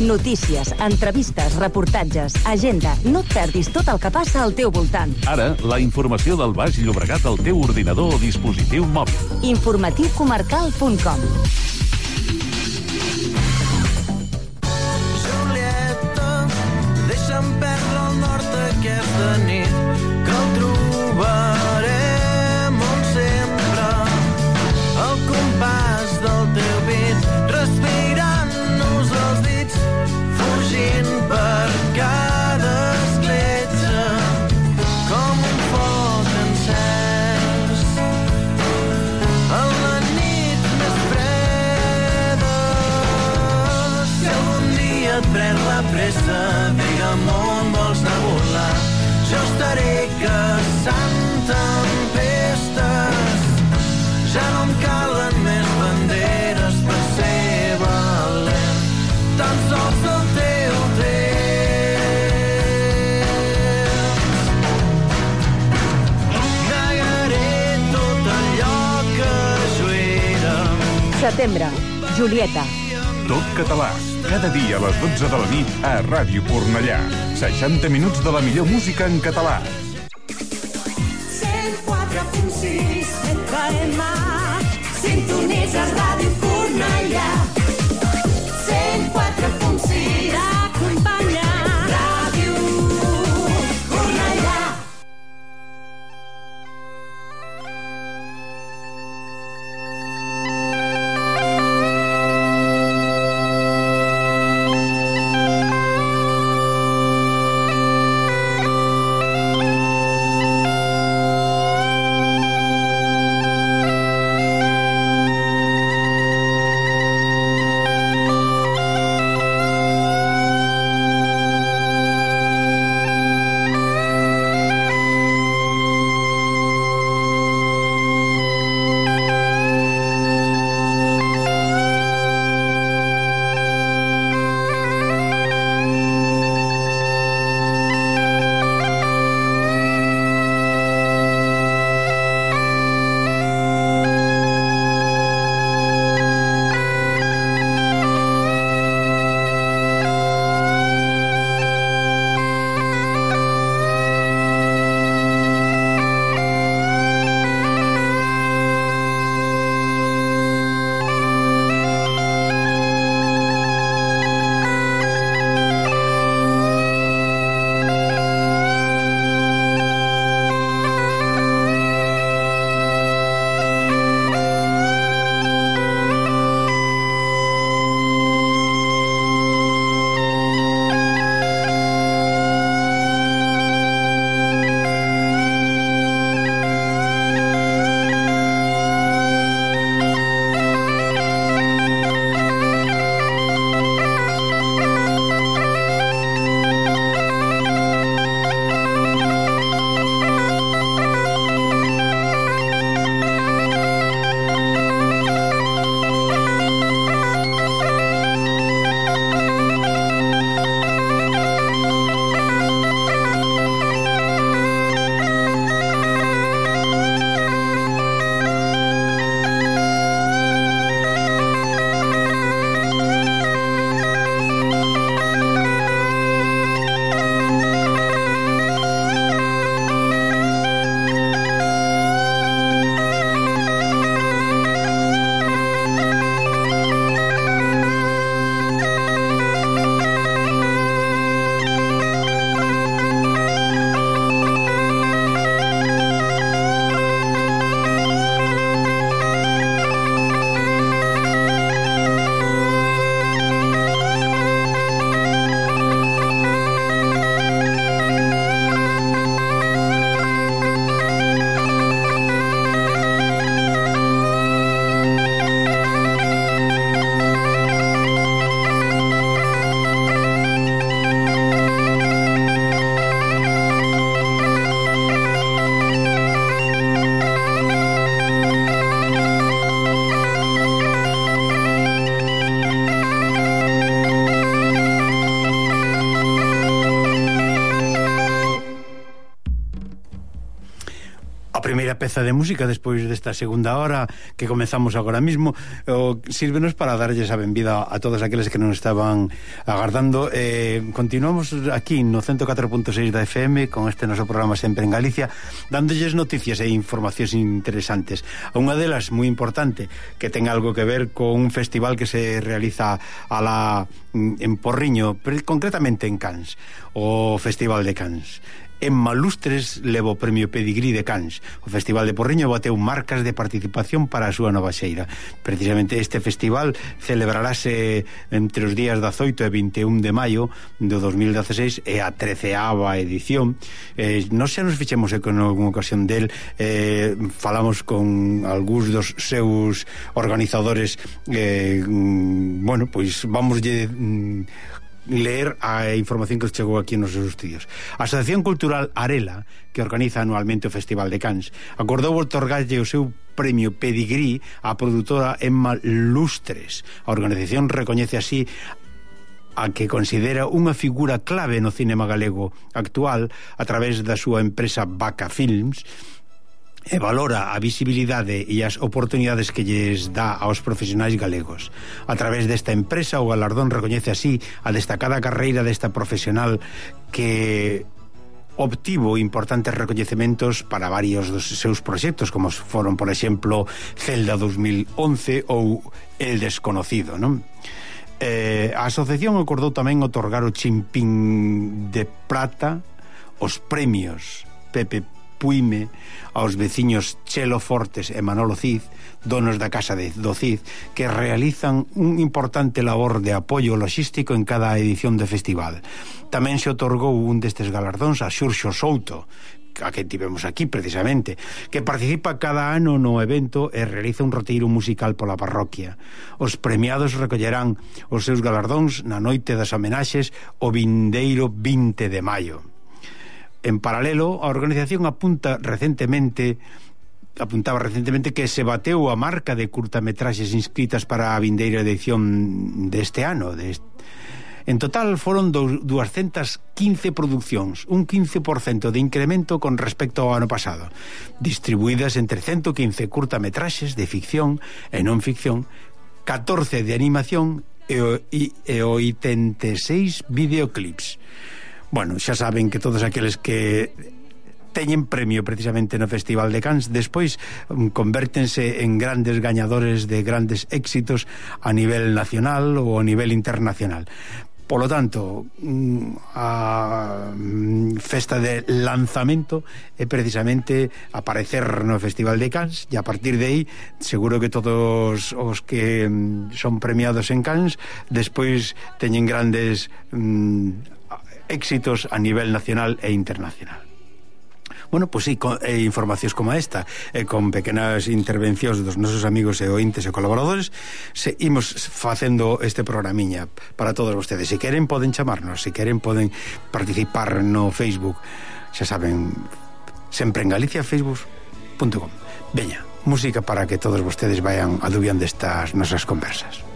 Notícies, entrevistes, reportatges, agenda. No et perdis tot el que passa al teu voltant. Ara, la informació del Baix Llobregat al teu ordinador o dispositiu mòbil. Informatiucomarcal.com Setembre. Julieta. Tot català, cada dia a les 12 de la nit a Ràdio Cornellà. 60 minuts de la millor música en català. 104.6 FM peza de música despois desta segunda hora que comezamos agora mismo o, sírvenos para darlles a benvida a todos aqueles que non estaban agardando. Eh, continuamos aquí no 104.6 da FM con este noso programa Sempre en Galicia dándolles noticias e informacións interesantes. Unha delas moi importante que ten algo que ver con un festival que se realiza a la, mm, en Porriño concretamente en Cans o Festival de Cans En Malustres levou o premio Pedigrí de Cans. O Festival de Porriño bateu marcas de participación para a súa nova xeira. Precisamente este festival celebrarase entre os días 18 e 21 de maio do 2016 e a 13ª edición. Eh, non se nos fixemos en con alguna ocasión del eh, falamos con algúns dos seus organizadores eh, mm, bueno, pois vamos lle mm, ler a información que chegou aquí nos seus estudios. A Asociación Cultural Arela, que organiza anualmente o Festival de Cans, acordou otorgarlle o seu premio Pedigrí á produtora Emma Lustres. A organización recoñece así a que considera unha figura clave no cinema galego actual a través da súa empresa Vaca Films e valora a visibilidade e as oportunidades que lles dá aos profesionais galegos. A través desta empresa, o galardón recoñece así a destacada carreira desta profesional que obtivo importantes recoñecementos para varios dos seus proxectos, como foron, por exemplo, Celda 2011 ou El Desconocido, non? Eh, a asociación acordou tamén otorgar o Chimpín de Prata os premios Pepe Puime, aos veciños Chelo Fortes e Manolo Cid, donos da Casa de, do Cid, que realizan un importante labor de apoio logístico en cada edición do festival. Tamén se otorgou un destes galardóns a Xurxo Souto, a que tivemos aquí precisamente, que participa cada ano no evento e realiza un roteiro musical pola parroquia. Os premiados recollerán os seus galardóns na noite das homenaxes o vindeiro 20 de maio. En paralelo, a organización apunta recentemente apuntaba recentemente que se bateu a marca de curtametraxes inscritas para a vindeira edición deste ano, deste En total foron 215 producións, un 15% de incremento con respecto ao ano pasado, distribuídas entre 115 curtametraxes de ficción e non ficción, 14 de animación e 86 videoclips. Bueno, xa saben que todos aqueles que teñen premio precisamente no Festival de Cannes despois um, convértense en grandes gañadores de grandes éxitos a nivel nacional ou a nivel internacional. Polo tanto, mm, a mm, festa de lanzamento é precisamente aparecer no Festival de Cannes e a partir de aí seguro que todos os que mm, son premiados en Cannes despois teñen grandes éxitos a nivel nacional e internacional. Bueno, pues sí, con, e informacións como esta e con pequenas intervencións dos nosos amigos e ointes e colaboradores se imos facendo este programiña para todos vostedes. Se queren poden chamarnos, se queren poden participar no Facebook. Xa saben, sempre en Galicia facebook.com. Veña, música para que todos vostedes vayan adubiando estas nosas conversas.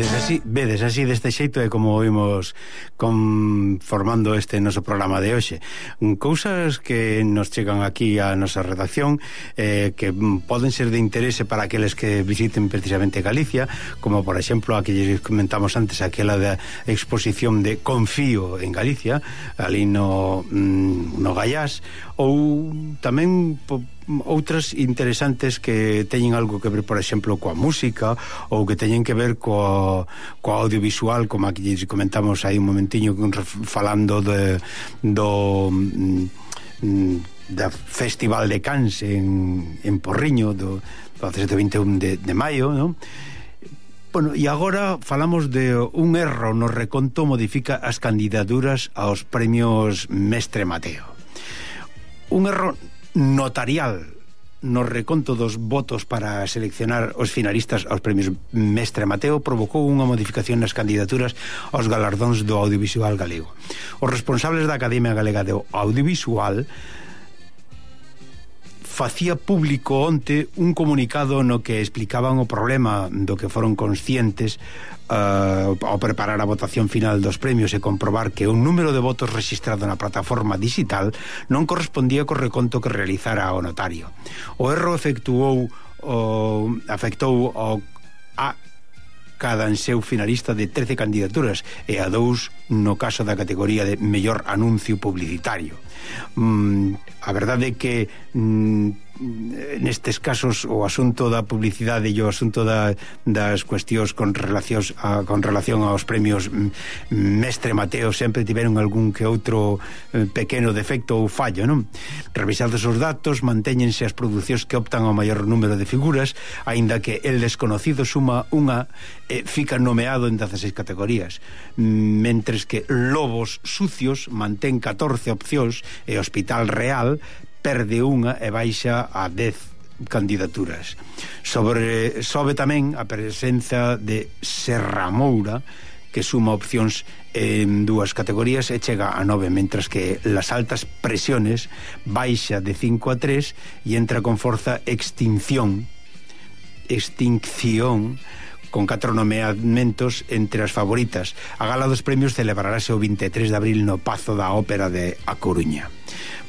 Vedes así, vedes así deste xeito é como vimos conformando este noso programa de hoxe. Mm, cousas que nos chegan aquí á nosa redacción eh, que mm, poden ser de interese para aqueles que visiten precisamente Galicia, como por exemplo a que lles comentamos antes aquela da exposición de Confío en Galicia, ali no, mm, no Gallás, ou tamén po, outras interesantes que teñen algo que ver, por exemplo, coa música ou que teñen que ver coa, coa audiovisual, como aquí comentamos aí un momentiño falando de, do... Mm, da Festival de Cans en, en Porriño do, do 21 de, de maio, non? Bueno, e agora falamos de un erro no reconto modifica as candidaturas aos premios Mestre Mateo. Un erro notarial no reconto dos votos para seleccionar os finalistas aos premios Mestre Mateo provocou unha modificación nas candidaturas aos galardóns do audiovisual galego. Os responsables da Academia Galega de Audiovisual facía público onte un comunicado no que explicaban o problema do que foron conscientes uh, ao preparar a votación final dos premios e comprobar que o número de votos registrado na plataforma digital non correspondía co reconto que realizara o notario. O erro efectuou o, afectou o a cada en seu finalista de 13 candidaturas e a dous no caso da categoría de mellor anuncio publicitario. Mm, a verdade é que... Mm, nestes casos o asunto da publicidade e o asunto da, das cuestións con relacións a, con relación aos premios mm, Mestre Mateo sempre tiveron algún que outro eh, pequeno defecto ou fallo, non? Revisados os datos, mantéñense as producións que optan ao maior número de figuras, aínda que el desconocido suma unha e fica nomeado en 16 categorías, mentres que Lobos Sucios mantén 14 opcións e Hospital Real perde unha e baixa a 10 candidaturas. Sobre sobe tamén a presenza de Serra Moura, que suma opcións en dúas categorías e chega a 9, mentras que las altas presiones baixa de 5 a 3 e entra con forza extinción extinción con catro nomeamentos entre as favoritas. A gala dos premios celebrarase o 23 de abril no Pazo da Ópera de A Coruña.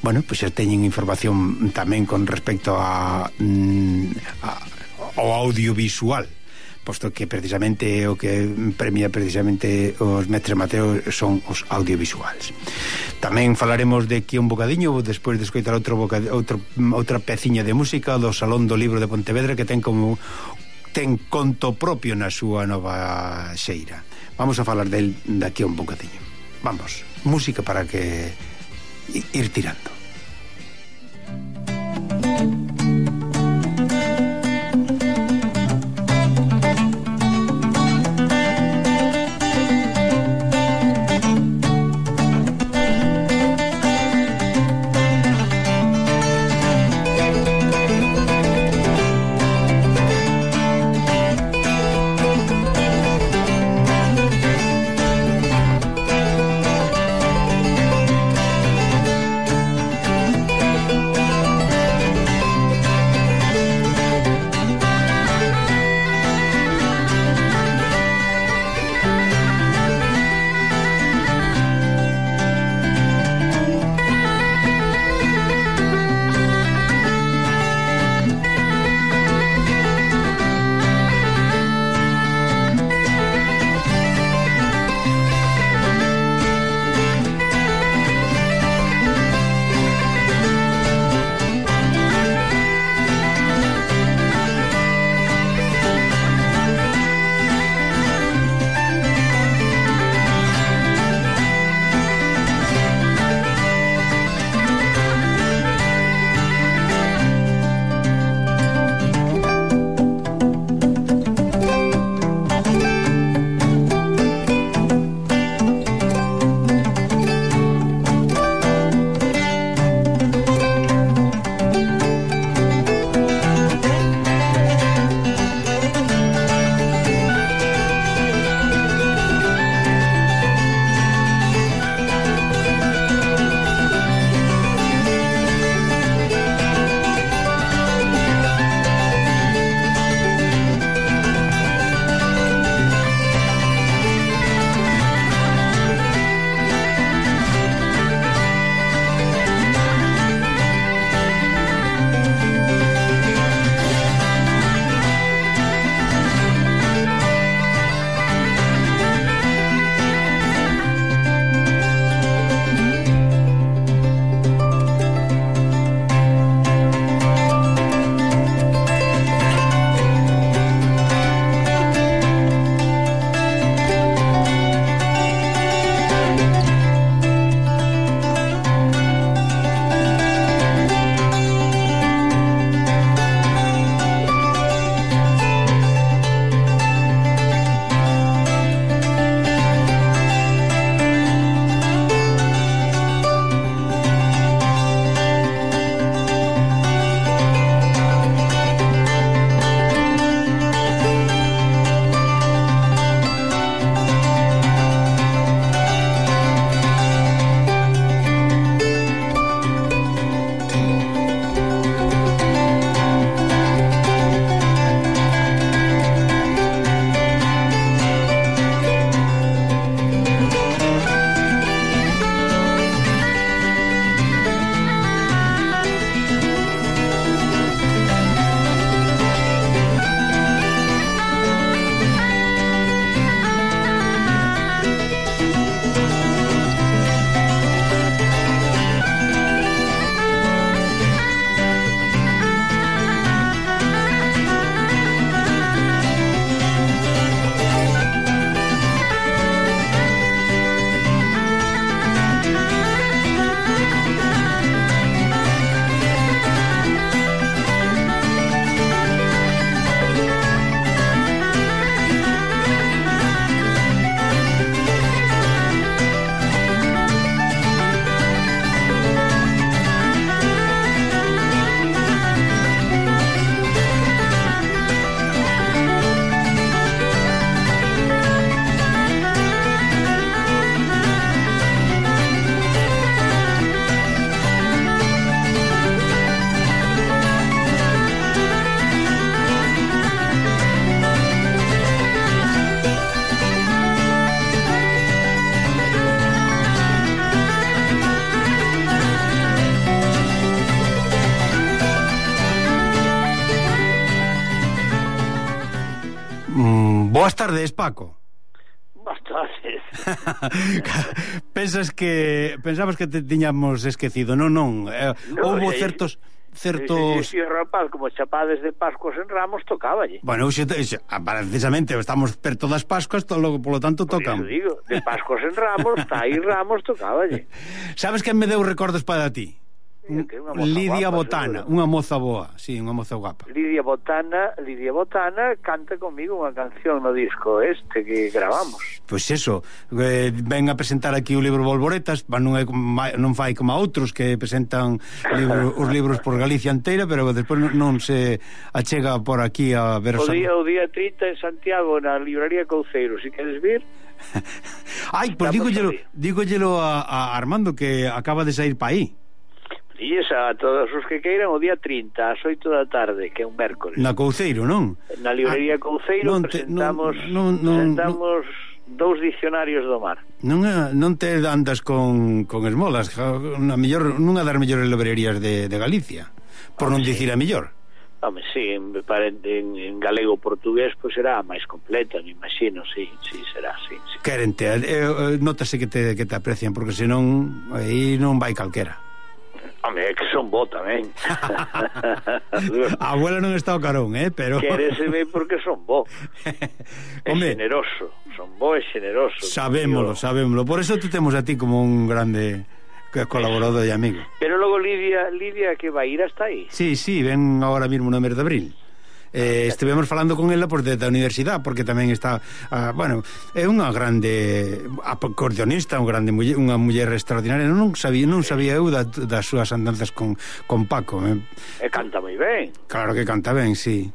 Bueno, pois pues, teñen información tamén con respecto a, mm, a ao audiovisual posto que precisamente o que premia precisamente os Mestre Mateo son os audiovisuais. Tamén falaremos de aquí un bocadiño despois de escoitar outro, boca, outro outra peciña de música do Salón do Libro de Pontevedra que ten como ten conto propio na súa nova xeira. Vamos a falar del daqui a un bocadiño. Vamos, música para que ir tirando. Thank. tardes, Paco? Bastantes. Pensas que pensabas que te tiñamos esquecido. Non, non, eh, no, houve eh, certos eh, certos... E, e, e rapaz, como chapades de Pascuas en Ramos, tocáballe. Bueno, xe, xe, ah, precisamente, estamos perto das Pascuas, todo logo, polo tanto, tocan. Por digo, de Pascuas en Ramos, tá aí Ramos, tocáballe. Sabes que me deu recordos para ti? Lidia, que unha moza Lidia guapa, Botana, seguro. unha moza boa, sí, unha moza guapa. Lidia Botana, Lidia Botana canta comigo unha canción no disco este que gravamos. Pois pues eso, eh, ven a presentar aquí o libro Volvoretas, non, é, non fai como a outros que presentan libro, os libros por Galicia inteira, pero despois non se achega por aquí a ver... O día, o día 30 en Santiago, na librería Couceiro, se si queres vir... Ai, pois pues dígollelo, dígollelo a, a Armando que acaba de sair pa aí. Dilles a todos os que queiran o día 30, ás 8 da tarde, que é un mércores. Na Couceiro, non? Na librería ah, Couceiro non te, presentamos, non, non, non, presentamos non, dous dicionarios do mar. Non, non te andas con, con esmolas, na mellor, nunha das mellores librerías de, de Galicia, por non dicir a mellor. Home, sí, en, en, en galego portugués pois será a máis completa, me imagino, sí, sí, será, sí. sí. Querente, eh, eh, notase que te, que te aprecian, porque senón aí non vai calquera. Home, é que son bo tamén. a abuela non está ao carón, eh, pero Quereseme porque son bo. É Home. generoso, son bo e generoso. sabémolo, sabémolo por eso te temos a ti como un grande colaborador e amigo Pero logo Lidia, Lidia que vai ir hasta aí. Sí, sí, ven ahora mismo no mes de abril. Eh, estivemos falando con ela pois, por da universidade, porque tamén está, ah, bueno, é unha grande acordeonista, unha grande muller, unha muller extraordinaria. Non sabía, non sabía eu da, das súas andanzas con, con Paco. Eh. E canta moi ben. Claro que canta ben, sí.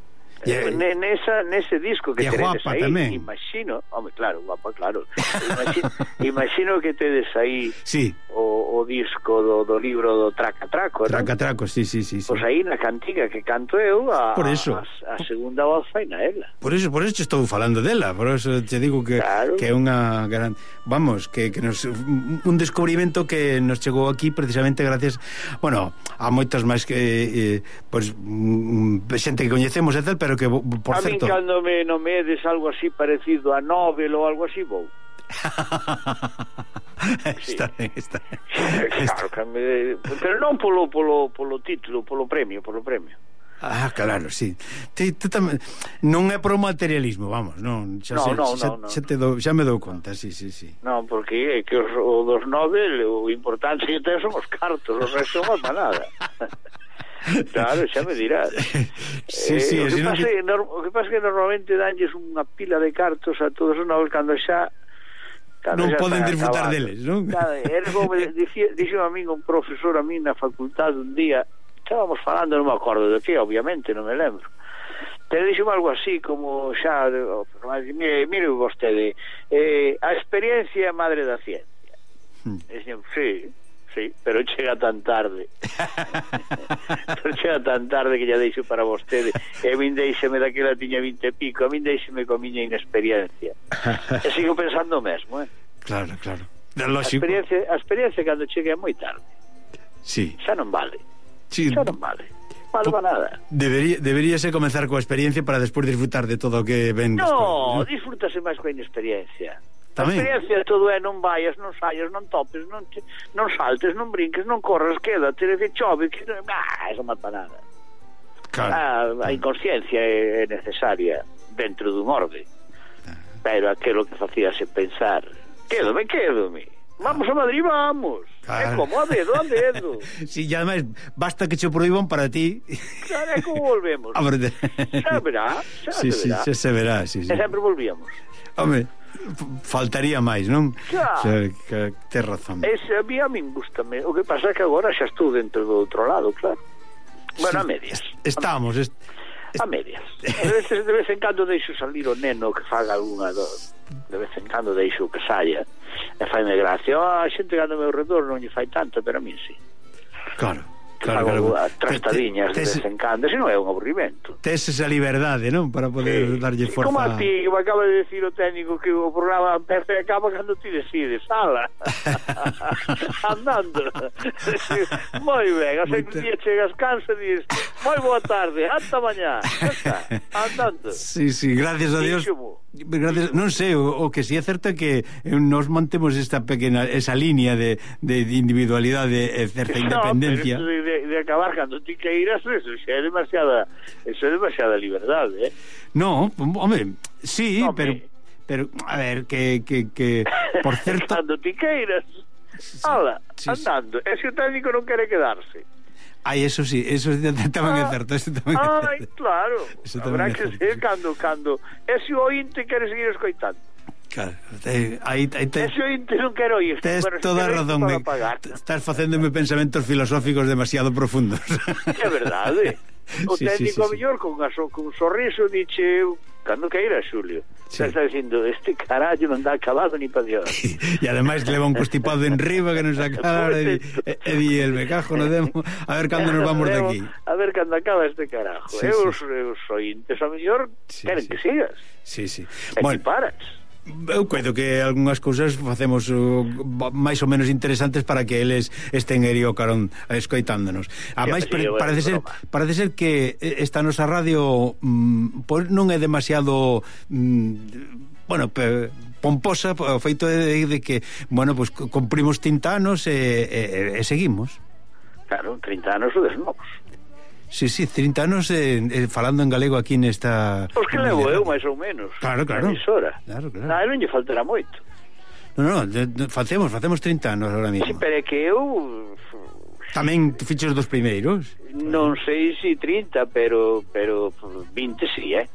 Eh, e, nesa, nese disco que tedes aí, tamén. imagino, home, claro, guapa, claro. Imagino, imagino que tedes aí sí. o, o disco do, do libro do Tracatraco, Tracatraco, ¿no? sí, sí, sí, sí. Pois aí na cantiga que canto eu a, por eso. a, a segunda voz fai na ela. Por eso, por eso te estou falando dela, por eso te digo que claro. que é unha gran, vamos, que, que nos un descubrimento que nos chegou aquí precisamente gracias, bueno, a moitas máis que eh, eh pois pues, xente que coñecemos e tal, pero pero que, por a certo... A cando me nomedes algo así parecido a Nobel ou algo así, vou. está ben, está, claro Claro, me, pero non polo, polo, polo título, polo premio, polo premio. Ah, claro, sí. Te, te tam... Non é pro materialismo, vamos, non, xa, no, se, no, xa, no, no. xa, te do, xa me dou conta, sí, sí, sí. Non, porque é que os, o dos Nobel, o importante que ten son os cartos, o resto non é para nada. Claro, xa me dirás. Sí, eh, sí, o, que pasa que... o que pasa que normalmente danlles unha pila de cartos a todos os novos cando xa non poden disfrutar deles, non? Claro, eres como dicía, dixo a min un profesor a min na facultade un día, estábamos falando, non me acordo de que, obviamente, non me lembro. Pero dixo algo así como xa, mire, mire vostede, eh, a experiencia é madre da ciencia. Hmm. Dixo, sí, Sí, pero chega tan tarde. pero chega tan tarde que ya deixo para vostede. E a min deixeme daquela tiña 20 e pico, a min deixeme co miña inexperiencia. E sigo pensando o mesmo, eh? Claro, claro. Lógico. A experiencia, a experiencia cando chega é moi tarde. Sí. Xa non vale. Sí. Xa non vale. Vale para nada. Debería, deberíase comenzar coa experiencia para despois disfrutar de todo o que ven. No, despois, ¿no? disfrútase máis coa inexperiencia. Tamén. Experiencia todo é non vayas, non saias, non topes, non, te, non saltes, non brinques, non corras, queda, te que chove, que... Ah, eso mata nada. Claro. A, a inconsciencia é necesaria dentro dun orde. Ah. Pero aquilo que facíase pensar, quédome, quédome. Vamos a Madrid, vamos. Claro. É como a dedo, a dedo. Si, sí, e ademais, basta que che proíban para ti. Claro, é como volvemos. A ver... Xa verá, xa sí, se verá. Sí, xa se verá, sí, sí. E sempre volvíamos. Home faltaría máis, non? Xa. xa que, te razón. Ese a mí a min gustame. O que pasa é que agora xa estou dentro do outro lado, claro. Bueno, a medias. Estamos, est a medias. De vez, de vez en cando deixo salir o neno que faga algunha do... De vez en cando deixo que saia. E faime gracia. Oh, a xente que anda ao meu redor non lle fai tanto, pero a min sí. Claro claro, fago claro. trastadiñas te, te, de vez en cando, se non é un aburrimento. Tes esa liberdade, non? Para poder sí. darlle forza. Como a ti, que me acaba de decir o técnico que o programa empeza e acaba cando ti decides, sala. Andando. moi ben, a un día chegas cansa e dices, moi boa tarde, hasta mañá. Andando. Sí, sí, gracias a Dios. Díximo. Gracias, non sei, o, o que si sí é certo é que eh, nos mantemos esta pequena esa línea de, de individualidade e certa no, independencia. Pero, de, de, de, de acabar cando ti queiras, eso xa é demasiada, eso é demasiada liberdade, eh? No, home, sí, no, pero me... pero a ver que que, que por certo cando ti queiras. Sí, Ala, sí, andando. Sí. Ese técnico non quere quedarse. Ai, eso sí, eso tamén ah, é certo, eso tamén ai, é certo. claro. Eso tamén Habrá certo. que ser cando, cando... Ese ointe quere seguir escoitando. Claro, te, aí, aí te, Eso non quero ir. Tes bueno, toda a razón. Me, estás facéndome pensamentos filosóficos demasiado profundos. É verdade. O sí, técnico ¿eh? sí, sí, mellor sí. con, a, con un sorriso dixe cando que era Xulio. Sí. Está dicindo, este carallo non dá acabado ni pa Dios. e ademais que leva un constipado en riba que nos acaba e, e, eh, eh, di el becajo no demo a ver cando nos vamos de aquí. A ver cando acaba este carajo. Sí, eu, sí. Os, os ointes a mellor sí, queren sí. que sigas. Sí, sí. E bueno, paras eu coido que algunhas cousas facemos uh, máis ou menos interesantes para que eles estén aí o carón escoitándonos. A máis sí, pre, parece ser broma. parece ser que eh, esta nosa radio mm, pois non é demasiado mm, bueno, pe, pomposa o feito de, de que, bueno, pois pues, cumprimos 30 anos e, e, e seguimos. Claro, 30 anos o desnovos. Sí, sí, 30 anos eh, eh, falando en galego aquí nesta... Pois que levo eu, máis ou menos. Claro, claro. Emisora. Claro, claro. Na, non lle faltará moito. Non, non, facemos, facemos 30 anos agora mesmo. Sí, pero é que eu... Tamén fichos dos primeiros? Non sei se si 30, pero, pero 20 sí, eh?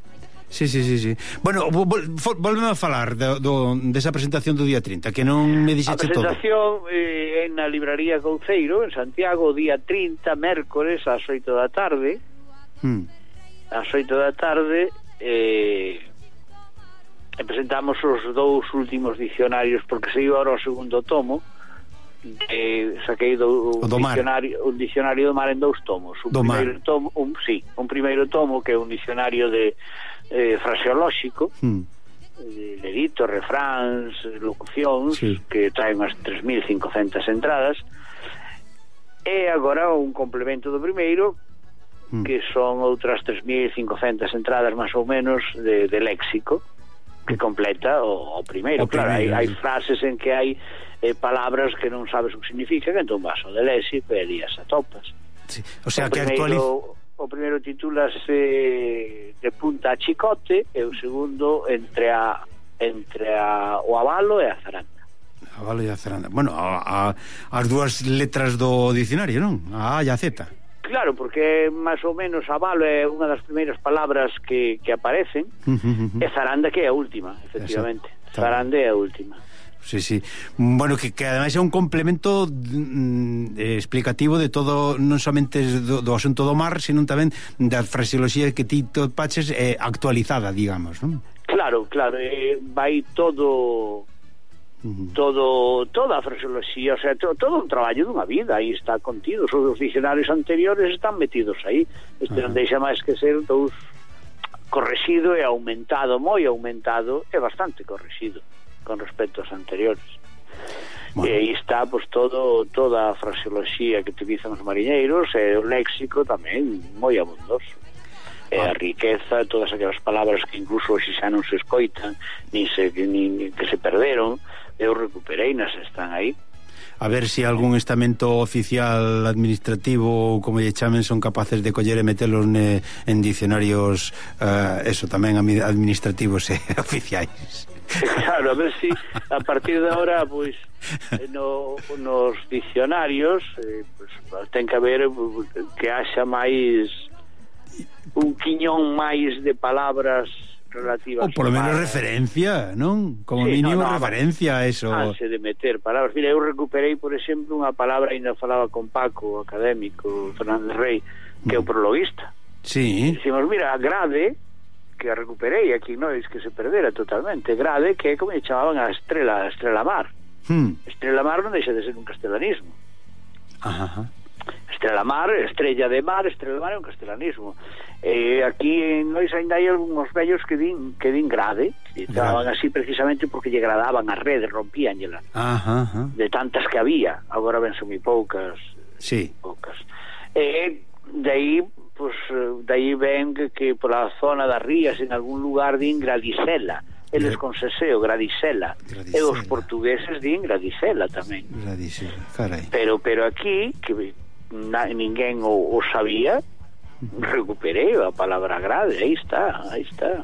Sí, sí, sí, sí. Bueno, vol, a falar do, do, desa presentación do día 30, que non me dixete todo. A presentación eh, eh, na libraría Couceiro, en Santiago, día 30, mércores, ás 8 da tarde. Hmm. Ás 8 da tarde, eh, presentamos os dous últimos dicionarios, porque se iba ahora o segundo tomo, eh, saquei do, un, do dicionario, mar. un dicionario do mar en dous tomos. Un do primeiro tomo, un, sí, un primeiro tomo que é un dicionario de eh, fraseolóxico eh, mm delitos, refráns, locucións sí. que traen as 3.500 entradas e agora un complemento do primeiro mm. que son outras 3.500 entradas máis ou menos de, de léxico que hmm. completa o, o primeiro o claro, primeiro, hai, hai frases en que hai eh, palabras que non sabes o que significan entón vas ao de léxico e ali as atopas sí. o sea o que primeiro, actualiza o primeiro titúlase de punta a chicote e o segundo entre a entre a, o avalo e a zaranda. Avalo e a zaranda. Bueno, a, a, as dúas letras do dicionario, non? A A e a Z. Claro, porque máis ou menos avalo é unha das primeiras palabras que, que aparecen uh -huh, uh -huh. e zaranda que é a última, efectivamente. Exacto. Zaranda é a última sí, sí. Bueno, que, que ademais é un complemento mm, eh, explicativo de todo, non somente do, do asunto do mar, sino tamén da fraseoloxía que ti topaches eh, actualizada, digamos, non? Claro, claro, eh, vai todo todo toda a fraseoloxía, o sea, to, todo un traballo dunha vida aí está contido, os, os dicionarios anteriores están metidos aí, este uh -huh. non deixa máis que ser dous correxido e aumentado, moi aumentado e bastante correxido con respecto aos anteriores. Bueno. E aí está pois, todo, toda a fraseoloxía que utilizan os mariñeiros e o léxico tamén moi abundoso. E a ah. riqueza, todas aquelas palabras que incluso hoxe xa non se escoitan, nin se, nin, que se perderon, eu recuperei nas están aí a ver se si algún estamento oficial administrativo ou como lle chamen son capaces de coller e metelos ne, en dicionarios eh, eso tamén administrativos e eh, oficiais. Claro, a ver si a partir de ahora pois pues, eh, no, nos dicionarios eh, pues, ten que haber que haxa máis un quiñón máis de palabras relativas Ou polo menos referencia, non? Como sí, mínimo no, no, referencia a eso. Anse de meter palabras. Mira, eu recuperei, por exemplo, unha palabra Ainda falaba con Paco, académico Fernández Rey, que é o mm. prologuista. Sí. Dicimos, mira, grade que a recuperei aquí nois que se perdera totalmente grave que é como lle chamaban a estrela a estrela mar hmm. estrela mar non deixa de ser un castelanismo Ajá. estrela mar estrella de mar estrela mar é un castelanismo eh, aquí nois ainda hai algúns vellos que din que din grade, e estaban así precisamente porque lle gradaban as redes ajá. de tantas que había agora ben son moi poucas sí. poucas eh, de aí pois eh, dai ven que, que pola zona das rías en algún lugar din Gradisela eles con seseo, Gradisela. Gradisela. E os portugueses din Gradisela tamén. Gradisela, carai. Pero, pero aquí, que na, ninguén o, o sabía, recuperei a palabra grade, aí está, aí está.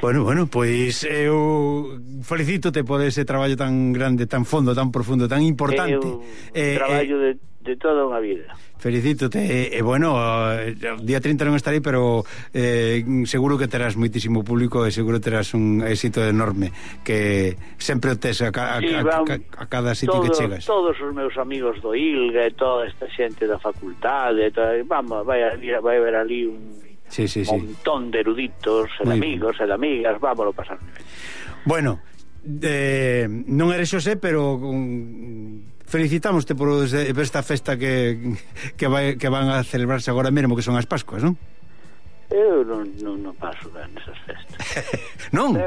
Bueno, bueno, pois eu felicítote por ese traballo tan grande, tan fondo, tan profundo, tan importante. Eu eh, traballo eh, eh de de toda unha vida. Felicítote. E, e bueno, o día 30 non estarei, pero eh, seguro que terás moitísimo público e seguro terás un éxito enorme que sempre o tes a, a, sí, a, a, a cada sitio todo, que chegas. Todos os meus amigos do ILGA e toda esta xente da facultade, toda, vamos, vai, vai haber ali un sí, sí, sí. montón de eruditos, e de amigos, e de amigas, vámonos pasar. Bueno, eh, non eres Xosé, pero... Um, felicitámoste por, ese, por esta festa que, que, vai, que van a celebrarse agora mesmo, que son as Pascuas, non? Eu non, non, non paso ben esas festas. non? É,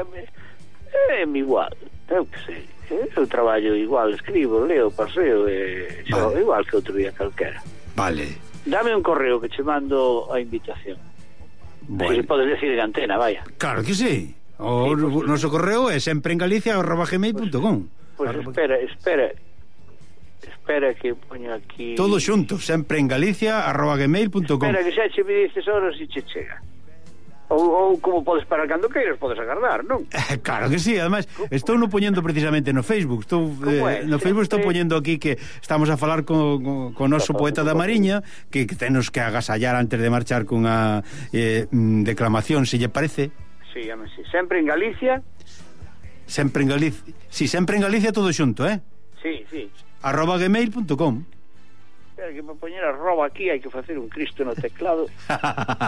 é, é igual, eu que sei. Eu traballo igual, escribo, leo, paseo, e, vale. Igual que outro día calquera. Vale. Dame un correo que che mando a invitación. Bueno. Se podes decir de antena, vaya. Claro que sí. O sí, pues, noso correo é sempre en galicia.gmail.com Pois pues, pues espera, espera Espera que poño aquí... Todo xunto, sempre en Galicia, arroba gmail.com Espera que xa che me dices horas e che chega Ou, ou como podes para cando queiras podes agardar, non? Claro que sí, ademais estou no poñendo precisamente no Facebook estou, eh, no Facebook estou poñendo aquí que estamos a falar con, con o noso poeta da Mariña que, que tenos que agasallar antes de marchar cunha eh, mm, declamación, se lle parece. Sí, ame, sí. sempre en Galicia. Sempre en Galicia, si, sí, sempre en Galicia todo xunto, eh? Sí, sí arroba gmail.com Espera que me poñer arroba aquí hai que facer un cristo no teclado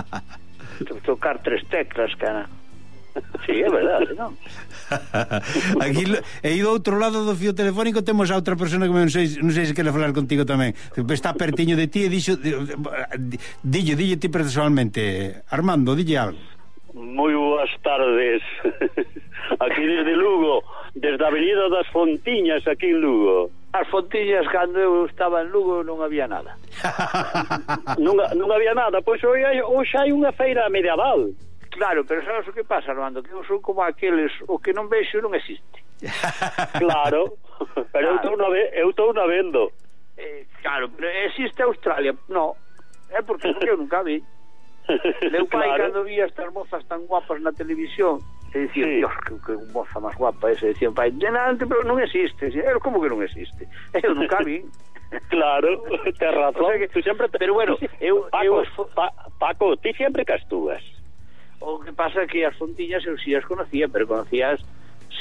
tocar tres teclas, cara Sí, é verdade, non? Aquí, e do outro lado do fio telefónico temos a outra persona que non sei, non sei se quere falar contigo tamén. Está pertiño de ti e dixo dille, dille ti personalmente, Armando, dille algo. Moi boas tardes. Aquí desde Lugo desde a Avenida das Fontiñas aquí en Lugo. As Fontiñas cando eu estaba en Lugo non había nada. non, non había nada, pois hoxe hai, hoxe hai unha feira medieval. Claro, pero sabes o que pasa, Armando? Que eu son como aqueles, o que non vexo non existe. claro, pero claro. eu estou na, eu estou na vendo. Eh, claro, pero existe Australia, no. É porque, porque eu nunca vi. Meu pai claro. cando vi estas mozas tan guapas na televisión E dicía, sí. Dios, que, que moza máis guapa ese Dicían, pai, denante, pero non existe Eu, como que non existe? Eu nunca vi. Claro, te razón. O sea que, tú sempre te... Pero bueno, eu, Paco, eu... Pa, Paco, ti sempre castúas O que pasa que as fontiñas eu si as conocía Pero conocías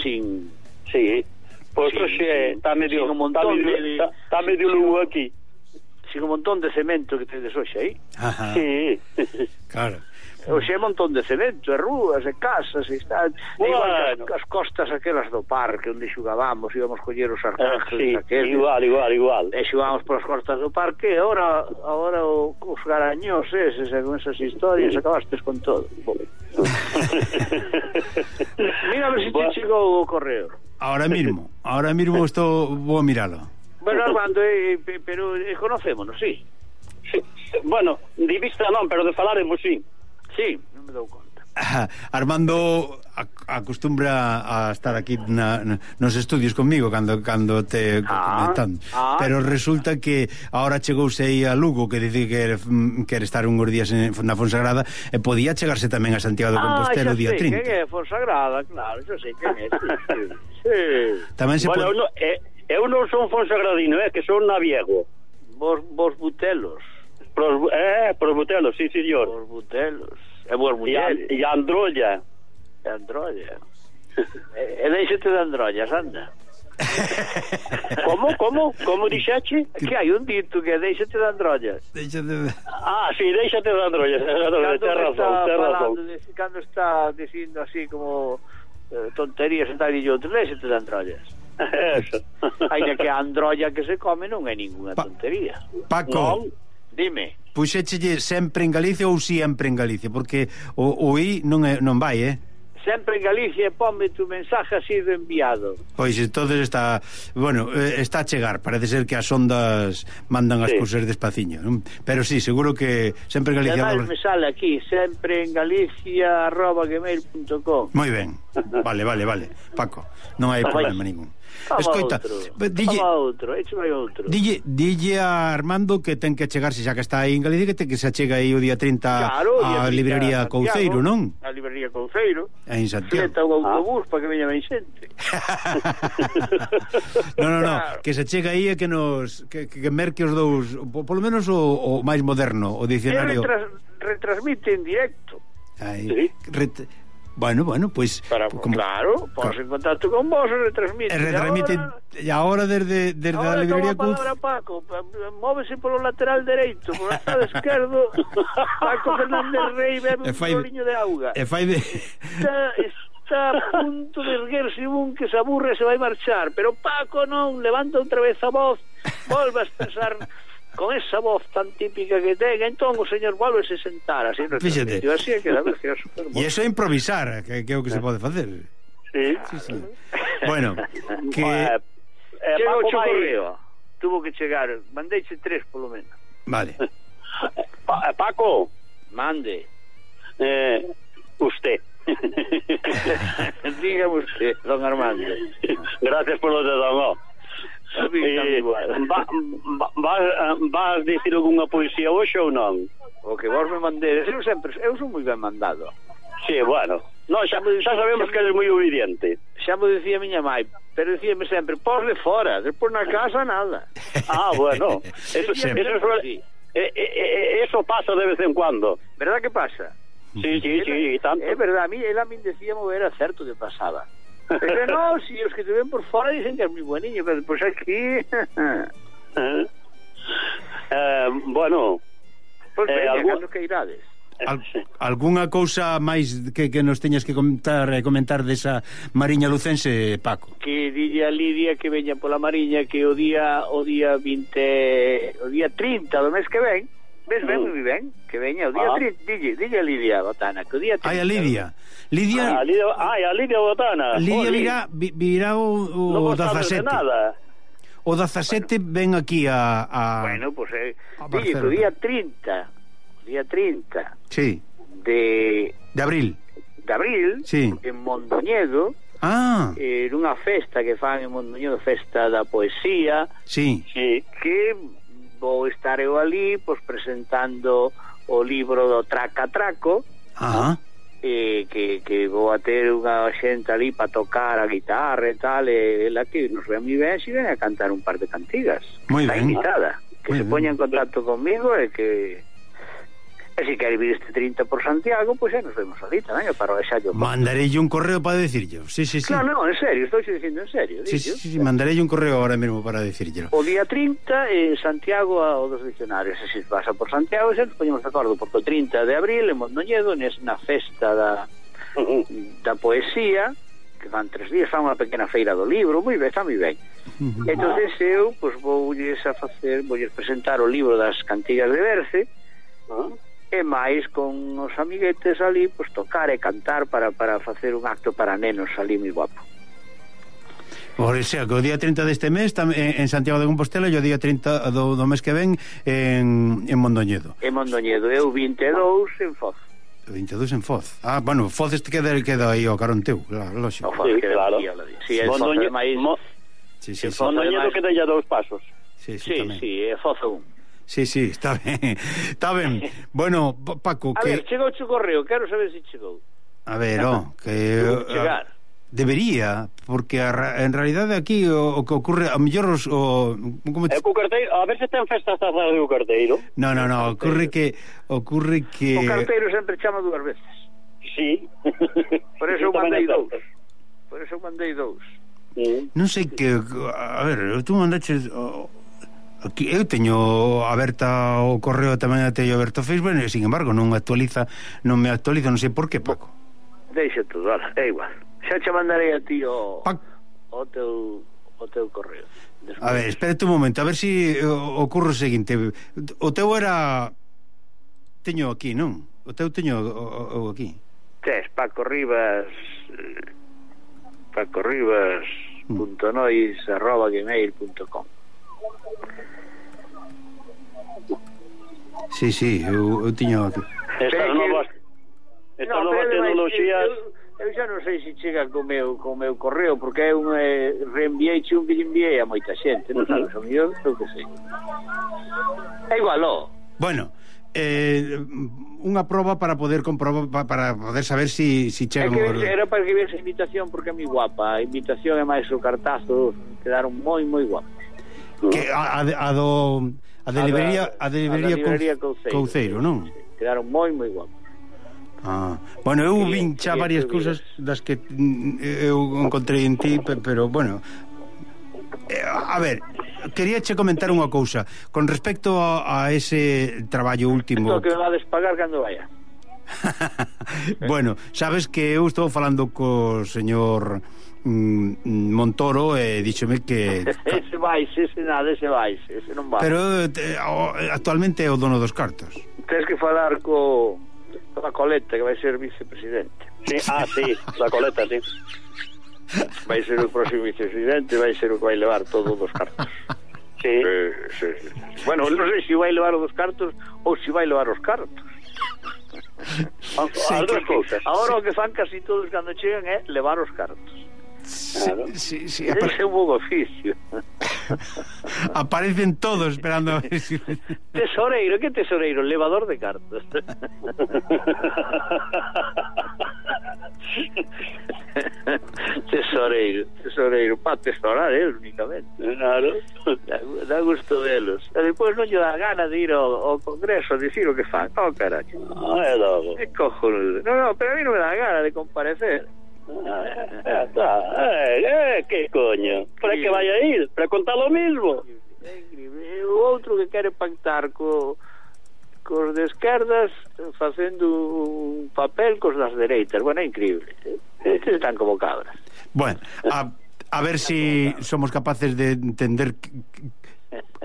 sin... Sí, pois pues sí, está medio, un montón medio, de, está, medio lugo aquí. Sin un montón de cemento que tedes hoxe aí. Ajá. Sí. Claro. Oxe é montón de cemento, e rúas, e casas, e está... Bueno. E igual que as, as costas aquelas do parque onde xugábamos, íbamos coller os ah, arcazos eh, sí, aqueles. Igual, igual, igual. Eh, e xugábamos polas costas do parque, e ahora, ahora o, os garaños eses, e con esas historias, sí. acabastes con todo. Mira ver se bueno. te chegou o correo. Ahora mismo, ahora mismo estou vou a miralo. Bueno, Armando, eh, pero eh, conocémonos, sí. sí. Bueno, de vista non, pero de falar, sí. Sí, non me dou conta. Armando Armando acostumbra a estar aquí na, na, nos estudios comigo cando cando te ah, comentan. Ah, Pero resulta que ahora chegouse aí a Lugo que dice que mm, quere estar uns días en, na Fonsagrada e podía chegarse tamén a Santiago de Compostela ah, o día 30. Ah, que é Fonsagrada, claro, xa sei que é. sí, sí. Tamén se bueno, pode... no, eh, eu non son Fonsagradino, é eh, que son Naviego. Vos, vos butelos. Pros, eh, pros butelos, sí, señor. Pros butelos. É boas mulleres. E, a, e a androlla. E androlla. e, e deixete de androllas, anda. como, como, como dixache? Que hai un dito que deixate de androllas. Deixate de... Ah, sí, deixate de androllas. Ten razón, ten razón. Cando está dicindo así como eh, tonterías e tal e yo deixate de androllas. Eso. Ainda que a androlla que se come non é ninguna pa tontería. Paco. Dime. Puxéchelle sempre en Galicia ou sempre en Galicia? Porque o, o I non, é, non vai, eh? sempre en Galicia ponme tu mensaje ha sido enviado. Pois entonces está, bueno, eh, está a chegar, parece ser que as ondas mandan sí. as cousas despaciño, non? Pero sí, seguro que sempre en Galicia... Además me sale aquí, sempre en Galicia arroba gmail.com Moi ben, vale, vale, vale, Paco, non hai problema ningún. Escoita, outro, dille, outro, écheme outro. Dille, dille a Armando que ten que chegarse xa que está aí en Galicia que ten que se chega aí o día 30 claro, a librería Couceiro, non? A librería Couceiro. En Santiago. Fleta un ah. autobús ah. para que veña ben xente. no, no, no, claro. que se chega aí e que nos que, que merque os dous, polo menos o, o máis moderno, o dicionario. Retras, retransmite en directo. Aí, sí. ret, Bueno, bueno, pois Para, como claro, ponse en contacto con vos e retransmite. e retransmite e agora desde desde a Ahora librería toma a Cuz. palabra Paco, pa- móvese polo lateral dereito, polo lado esquerdo, Paco Fernández Rey E bebe un fai- roliño de auga. E fai de Está, está a punto de erguerse un que se aburre e se vai marchar, pero Paco non, levanta outra vez a voz, volve a expresar con esa voz tan típica que ten, entón o señor volve a sentar así, retransmitido, así é que a ver que é super E iso é improvisar, que, que é o que se pode facer. Sí. Sí, sí. Bueno, que Eh, o correo. Tuvo que chegar, mandeiche tres polo menos. vale. Pa- eh, Paco, Mande. eh, usted. Dígame usted, don Armando. Gracias por lo de Don O. Eh, va, va, va, eh, vas dicir algunha poesía hoxe ou non? O que vos me mandedes, eu sempre, eu son moi ben mandado. Sí, bueno. No, xa, xa sabemos que eres moi obediente. Xa me dicía miña mãe, pero dicíame sempre, posle fora, despois na casa nada. ah, bueno. Eso, eso, eso, eso pasa de vez en cuando. ¿Verdad que pasa? Sí, sí, sí, sí tanto. É verdad, a mí, ela me decía mover a certo que pasaba. Pero non, si os que te ven por fora dicen que é moi bueniño, pero pois pues aquí... eh, bueno... Pois pues eh, veña, algún... que irades. Al, algúnha cousa máis que, que nos teñas que comentar e eh, comentar desa Mariña Lucense, Paco? Que dille a Lidia que veña pola Mariña que o día o día 20 o día 30 do mes que ven Ves, ven moi ben, que veña o día ah. 3, dille, dille a Lidia Botana, que o día 3. Ai, a Lidia. Lidia... Ah, a Lidia, ai, a Lidia Botana. Lidia oh, virá, virá o, o no 17. nada. O 17 bueno. ven aquí a... a bueno, pois, pues, eh, ah, dille que o día 30, o día 30 sí. de... De abril. De abril, sí. en Mondoñedo, Ah. Eh, nunha festa que fan en Mondoñedo, festa da poesía. Sí. Que, que vou estar eu ali pois presentando o libro do Traca Traco. Ajá. E que, que vou a ter unha xente ali para tocar a guitarra e tal, e ela que nos ve moi ben e ven a cantar un par de cantigas. Moi ben. invitada. Que Muy se poña en contacto conmigo e que E se quere vir este 30 por Santiago, pois pues, nos vemos ali tamén, para o exallo. Mandareille un correo para dicirllo. Sí, sí, sí. Claro, no, en serio, estou dicindo en serio. Sí, sí, sí, sí, mandarei un correo ahora mesmo para dicirllo. O día 30, en eh, Santiago ao dos dicionarios. E se pasa por Santiago, xa nos poñemos de acordo, porque o 30 de abril, en Mondoñedo, na festa da, da poesía, que van tres días, fan unha pequena feira do libro, moi ben, está moi ben. Entonces eu, pois, vou a facer, vou presentar o libro das cantigas de Berce, uh -huh e máis con os amiguetes ali pois tocar e cantar para, para facer un acto para nenos ali moi guapo Por xa, que o día 30 deste mes tam, en, en Santiago de Compostela e o día 30 do, do mes que ven en, en Mondoñedo. En Mondoñedo, eu 22 en Foz. 22 en Foz. Ah, bueno, Foz este queda, queda aí o Caronteu, claro, lógico. Sí, claro. Aquí, sí, en Mondoñedo, Foz, máis... Mo... sí, sí, sí, Mondoñedo queda ya dous pasos. Sí, sí, sí, sí, Foz un. Sí, sí, está ben. Está ben. Bueno, Paco, a que... A ver, chegou o correo, quero saber se chegou. A ver, oh, que... Chegar. Ah, debería, porque a, en realidade aquí o, o que ocorre, a mellor os... O, como te... Eh, o carteiro, a ver se ten festa esta tarde o carteiro. No, no, no, ocorre que... Ocorre que... O carteiro sempre chama dúas veces. Sí. Por eso mandei dous. Por eso mandei dous. Mm. Non sei que... A ver, tú mandaches... Oh, que eu teño aberta o correo tamén a teño aberto o Facebook e sin embargo non actualiza non me actualiza, non sei por que Paco deixa todo, vale, é igual xa che mandarei a ti o, Pac. o teu o teu correo Después. a ver, espérate un momento, a ver si eh, ocorre o seguinte o teu era teño aquí, non? o teu teño o, o, o aquí tes Paco Rivas eh, Paco Rivas mm. punto nois arroba gmail punto com Sí, sí, eu, eu tiña Estas novas Estas no, novas tecnologías eu, eu xa non sei se chega co meu, co meu correo Porque é un eh, reenviei un que enviei a moita xente Non sabes, o millón, eu que sei. É igual, ó. Bueno, eh, unha proba para poder comprobar para poder saber si, si chega que, era para que viese a invitación porque é moi guapa. A invitación é máis o cartazo quedaron moi moi guapos Mm. Que a, a, a do a de librería a de librería, Couceiro, Couceiro non? Quedaron moi moi guapos. Ah, bueno, eu vin xa varias cousas das que mm, eu encontrei en ti, pero bueno, eh, a ver, quería che comentar unha cousa con respecto a, a ese traballo último. Esto que me vades pagar cando vaya. bueno, sabes que eu estou falando co señor mm, Montoro e díxome que vais, ese nada, ese vais, ese non vai. Pero te, o, actualmente é o dono dos cartos. Tens que falar co la coleta, que vai ser vicepresidente. Sí, ah, sí, la coleta, sí. Vai ser o próximo vicepresidente, vai ser o que vai levar todos os cartos. Sí. Eh, sí, sí. Bueno, non sei sé si se vai levar os cartos ou se si vai levar os cartos. Sí, a, que, cousas. Ahora sí. o que fan casi todos cando chegan é levar os cartos. Claro. Sí, sí, apare... é un buen oficio. Aparecen todos esperando a ver si... Tesoreiro, que tesoreiro? Levador de cartas. tesoreiro, tesoreiro, para tesorar, eh, únicamente. Claro. Da, da gusto delos. E depois non lle dá gana de ir ao, ao Congreso a dicir o que fan. Oh, caracho. Ah, é logo. É cojonudo. No, no, pero a mí non me dá gana de comparecer. Ah. Eh, eh, que coño. Para que vai a ir? Para contar lo mismo. É increíble. O outro que quere pactar co cos de esquerdas facendo un papel cos das dereitas. Bueno, é increíble. Estes están como cabras. Bueno, a, a ver si somos capaces de entender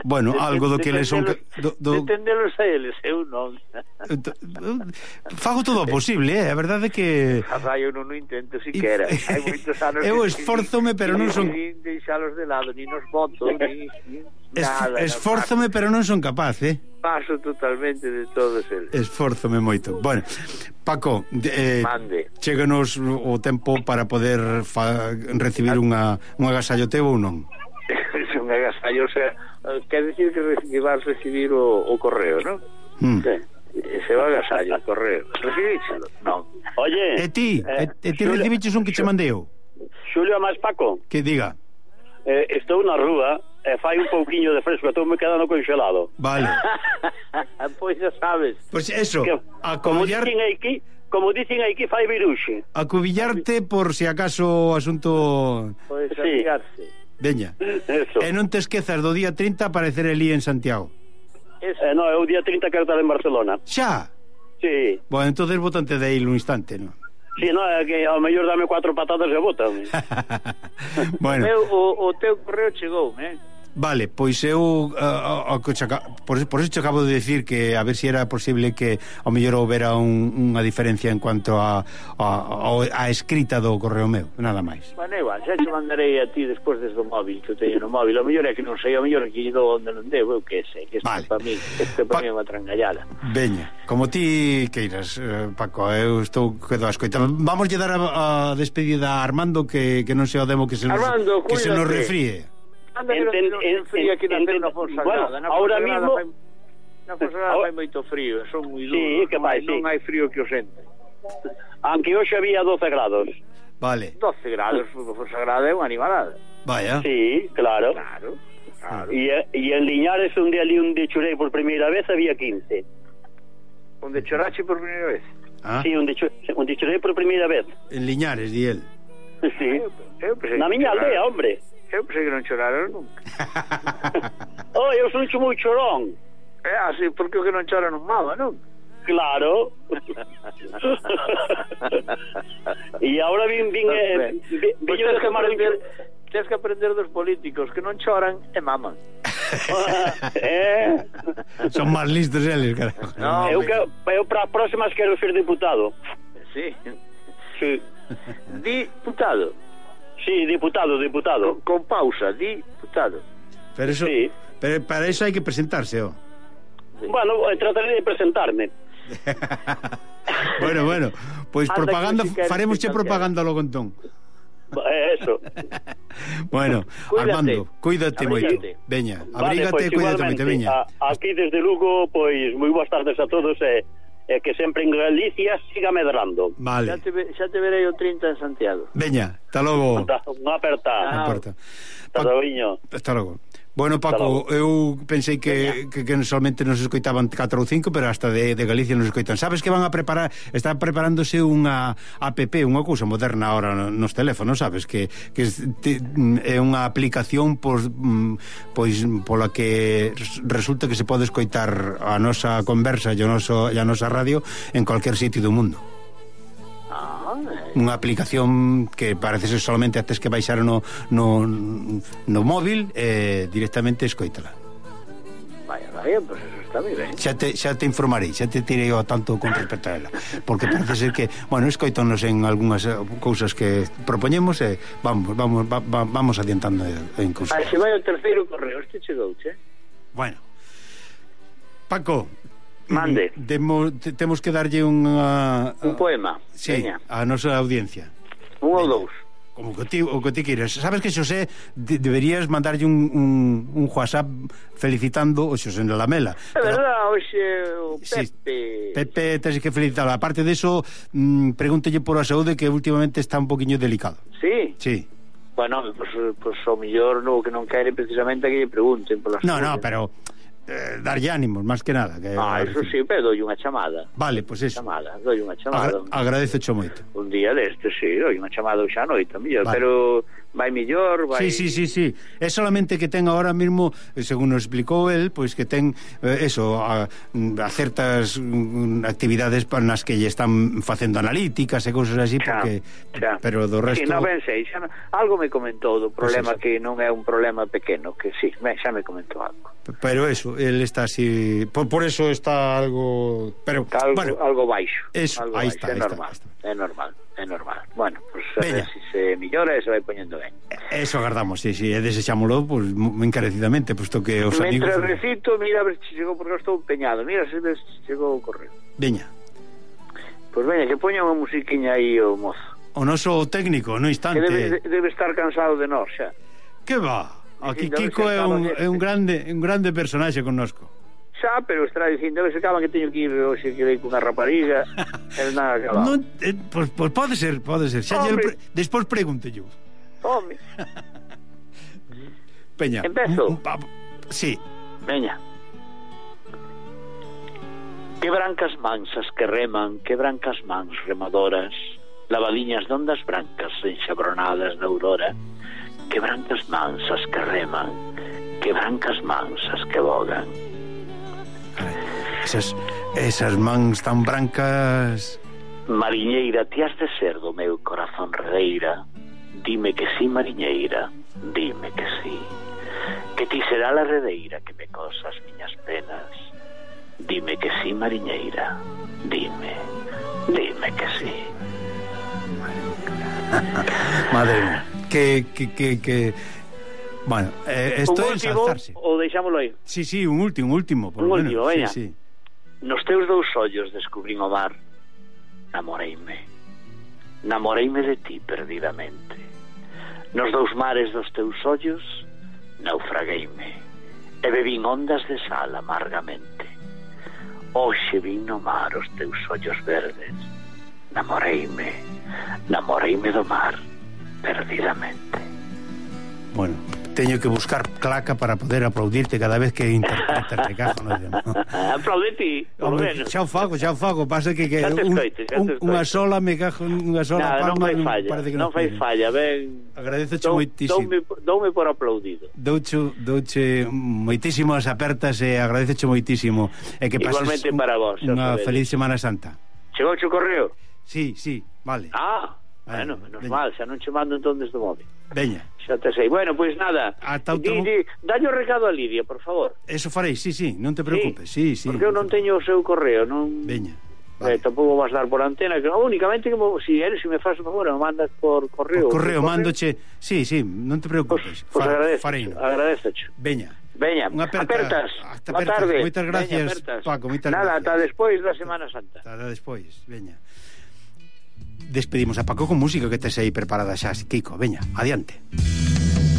Bueno, algo do que eles son... Do, do... A eles, eu non. Fago todo o posible, eh? a verdade é que... Rapaz, eu non o intento siquera. Hai moitos anos... Eu esforzome, pero non son... Nin deixalos de lado, nin os voto, nin... Nada, Esfórzome, pero non son capaz, eh? Paso totalmente de todos eles. Esforzome moito. Bueno, Paco, eh, Mande. cheganos o tempo para poder fa recibir ah. unha, un agasallo teu ou non? un agasallo, o sea, quer decir que, que vas recibir o, o correo, non? Hmm. Sí. Ese va agasallo, o correo. Recibíchelo? Non. Oye... E ti, eh, e, e ti recibiches un que Xul, che mandeu? Xulio máis Paco. Que diga. Eh, estou na rúa e fai un pouquiño de fresco, estou me quedando congelado. Vale. pois xa sabes. Pois pues eso, que, acobillar... Como dicen aquí, como dicen aquí, fai viruxe. Acubillarte por si acaso o asunto... Pois pues, sí. Veña. Eso. E non te esquezas do día 30 aparecer elí en Santiago. Eso. Eh, no, é o día 30 que estar en Barcelona. Xa? Sí. Bueno, entonces votante de aí un instante, non? Sí, no, é que ao mellor dame cuatro patadas e bota. bueno. O, o, o teu correo chegou, eh? Vale, pois eu a, a, a, por, por iso acabo de decir que a ver se si era posible que ao mellor houbera un, unha diferencia en cuanto a, a, a, a escrita do correo meu, nada máis. Bueno, igual, xa te mandarei a ti despois desde o móvil que eu teño no móvil, o mellor é que non sei, o mellor é que lle dou onde non debo, eu que sei, que isto vale. para mí, isto para pa... mí é unha trangallada. Veña, como ti queiras, eh, Paco, eu estou quedo a escoita. Vamos lle dar a, a despedida a Armando que, que non se o demo que se nos, Armando, que se nos refríe ahora mismo na Fonsagrada fai moito frío son moi duros sí, que vai, non, sí. non hai frío que os entre aunque hoxe había 12 grados. Vale. 12 grados Fonsagrada é unha animalada vaya. Sí, claro. Claro Claro. E, e en Liñares onde ali onde chorei por primeira vez había 15 Onde chorache por primeira vez? Ah. Sí, onde, cho, onde chorei por primeira vez. En Liñares, di el sí. Eh, eh, eu, eu Na miña aldea, hombre. Eu pensei que non choraron nunca. oh, eu son um moi chorón. É así, porque o que non chora non mama, non? Claro. e agora vin vin eh, vin, vin, vin que aprender, tens que aprender dos políticos que non choran e maman. eh? Son máis listos eles, carajo. No, eu, que, eu para próximas quero ser diputado. Sí. Sí. Diputado. Sí, diputado, diputado. Con, con pausa, diputado. Pero eso, sí. pero para eso hay que presentarse, ¿o? Sí. Bueno, eh, trataré de presentarme. bueno, bueno, pues Anda propaganda, faremos che propaganda lo contón. Eh, eso. bueno, cuídate. Armando, cuídate moito. Veña, abrígate vale, pois, cuídate moito, veña. A, aquí desde Lugo, pois moi boas tardes a todos e eh e que sempre en Galicia siga medrando. Vale. Xa te, xa te verei o 30 en Santiago. Veña, hasta logo. Unha aperta. Unha aperta. Hasta logo. Hasta logo. Bueno, Paco, eu pensei que, que, que solamente nos escoitaban 4 ou 5, pero hasta de, de Galicia nos escoitan. Sabes que van a preparar, están preparándose unha app, unha cousa moderna ahora nos teléfonos, sabes? Que, que te, é unha aplicación pois, pois pola que resulta que se pode escoitar a nosa conversa e a, noso, e a nosa radio en cualquier sitio do mundo unha aplicación que parece ser solamente antes que baixar no, no, no móvil eh, directamente escoítala Vaya, vaya, pues eso está moi ben. Xa te, xa te informarei, xa te tirei ao tanto con respecto a ela. Porque parece ser que, bueno, escoitonos en algunhas eh, cousas que propoñemos e vamos, vamos, va, va, vamos adiantando en cousas. Ah, se vai o terceiro correo, este chegou, che? Bueno. Paco, Mande. Demo, te, temos que darlle unha... Un poema. Sí, Veña. a nosa audiencia. Un ou dous. Como que ti, o que ti queres. Sabes que Xosé de, deberías mandarlle un, un, un WhatsApp felicitando o Xosé na Lamela. É verdad, hoxe o Pepe. Sí, Pepe, tens que felicitarlo. Aparte de eso, mm, pregúntelle por a saúde que últimamente está un poquinho delicado. Sí? Sí. Bueno, pois pues, pues, o mellor no, que non quere precisamente que lle pregunten pola saúde. No, no, pero eh, darlle ánimos, máis que nada que... Ah, eso sí, pero doi unha chamada. Vale, pois pues eso. Chamada, doi unha chamada. Agra Agradezo moito. Un día deste, sí, doi unha chamada xa noite, millor, vale. pero vai mellor, vai... Sí, sí, sí, sí. É solamente que ten agora mesmo, eh, según nos explicou el, pois que ten eh, eso, a, a certas um, actividades nas que lle están facendo analíticas e cousas así, xa, porque... Xa. Pero do resto... Sí, no, ben sei, xa, algo me comentou do problema pues que non é un problema pequeno, que sí, ben, xa me comentou algo. Pero eso, el está así... Por, por eso está algo... Pero, está algo, bueno, algo baixo. Eso, algo aí baixo, está, é, está, normal, está, está. é normal é normal. Bueno, pues, a ver si se millora e se vai poñendo ben. Eso agardamos, sí, sí, e desexámolo pois pues, encarecidamente, puesto que os Mentre amigos recito, mira, ver se chegou porque estou empeñado. Mira se ves, chegou o correo. Veña. Pois pues veña, que poña unha musiquiña aí o mozo. O noso técnico, no instante. Que debe, debe estar cansado de nós xa. Que va? Aquí Kiko é un, é un grande un grande personaxe connosco xa, pero estará dicindo, se acaban que teño que ir, hoxe que quedei cunha rapariga, El nada acabado. Non, eh, pois, pois pode ser, pode ser. Xa Hombre. pre, despois pregúntelle. Home. Peña. Empezo. Un, un, pa, sí. Veña. Que brancas mansas que reman, que brancas mans remadoras, lavadiñas de ondas brancas enxabronadas na aurora, que brancas mansas que reman, que brancas mansas que bogan. Esas, esas mans tan brancas... Mariñeira, ti has de ser do meu corazón redeira Dime que sí, Mariñeira, dime que sí. Que ti será la redeira que me cosas miñas penas. Dime que sí, Mariñeira, dime, dime que sí. Madre mía, que, que, que, que... Bueno, eh, esto un último, é ensalzarse. O deixámoslo aí. Sí, sí, un último, último. Por un último, menos. veña. Sí, sí. Nos teus dous ollos descubrín o mar. Namoreime. Namoreime de ti perdidamente. Nos dous mares dos teus ollos naufragueime e bebín ondas de sal amargamente. Oxe vin no mar os teus ollos verdes. Namoreime. Namoreime do mar perdidamente. Bueno, teño que buscar placa para poder aplaudirte cada vez que interpretas, te cajo no demo. Aplaudete, por Hombre, menos. Xa o fago, xa o fago, pasa que, que un, escoite, un, unha sola me cajo, unha sola Nada, palma, non fai falla, non, non fai falla, ben. agradezo dou, moitísimo. Doume, doume por aplaudido. Douche, douche moitísimas apertas e agradezoche moitísimo. E que pases Igualmente un, para vos. Unha feliz Semana Santa. Chegou o correo? Sí, sí, vale. Ah, bueno, menos mal, xa non che mando entón desde o móvil. Veña xa te sei. Bueno, pois nada, Ata di, di, daño recado a Lidia, por favor. Eso farei, sí, sí, non te preocupes. Sí, sí, porque eu non teño o seu correo, non... Veña. Eh, vale. Eh, tampouco vas dar por antena, que únicamente que mo, si eres, si me faz favor, me mandas por correo. Por correo, mándoche. Si, mandoche. Sí, sí, non te preocupes. Pues, pues Fa, agradezco, agradececho Veña. Veña, Unha aperta, apertas. Hasta apertas. Tarde. Moitas gracias, Veña, apertas. Paco, moitas Nada, gracias. Nada, ata despois da Semana Santa. Ata despois, veña despedimos a Paco con música que tes aí preparada xa, Kiko, veña, adiante. Música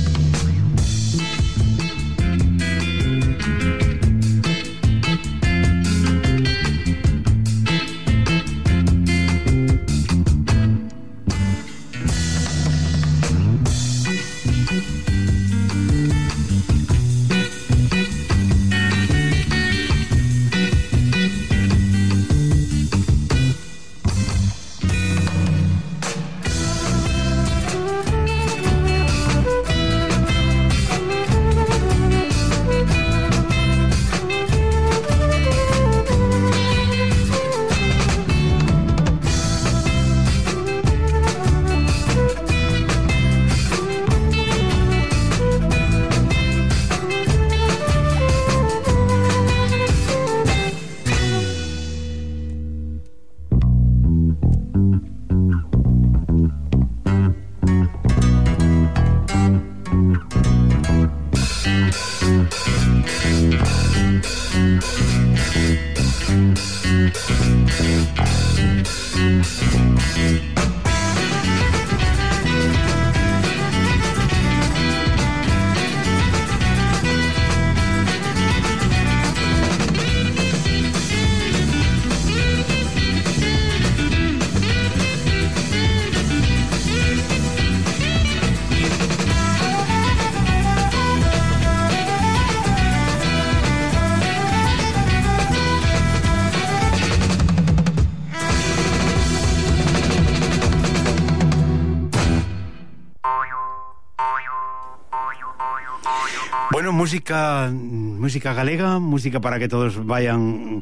música música galega, música para que todos vayan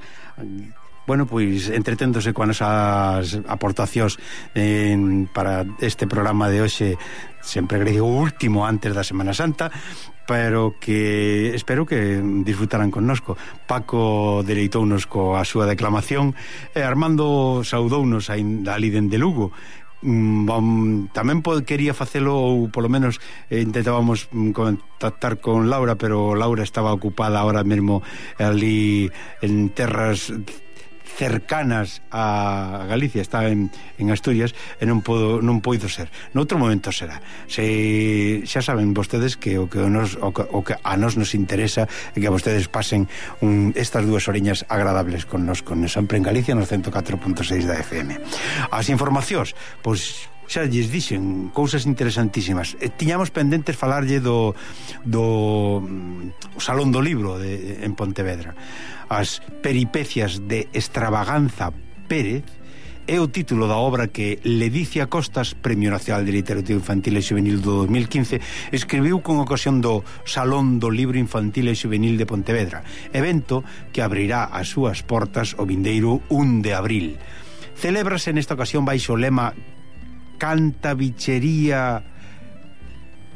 bueno, pois entreténdose con esas aportacións en, para este programa de hoxe sempre grego último antes da Semana Santa pero que espero que disfrutaran connosco. Paco deleitounos coa súa declamación e Armando saudounos ali dende Lugo Mm, bom, tamén pod, quería facelo ou polo menos eh, intentábamos mm, contactar con Laura pero Laura estaba ocupada ahora mesmo ali en terras cercanas a Galicia, está en, en Asturias, e non podo non poido ser. Noutro momento será. Se xa saben vostedes que o que, nos, o que, o que a nos nos interesa é que vostedes pasen un, estas dúas oriñas agradables con nos, con sempre en Galicia, no 104.6 da FM. As informacións, pois xa lles dixen cousas interesantísimas. E tiñamos pendentes falarlle do, do mm, o Salón do Libro de, en Pontevedra. As peripecias de Extravaganza Pérez é o título da obra que Ledicia Costas, Premio Nacional de Literatura Infantil e Juvenil do 2015, escribiu con ocasión do Salón do Libro Infantil e Juvenil de Pontevedra, evento que abrirá as súas portas o vindeiro 1 de abril. Celébrase nesta ocasión baixo o lema canta bichería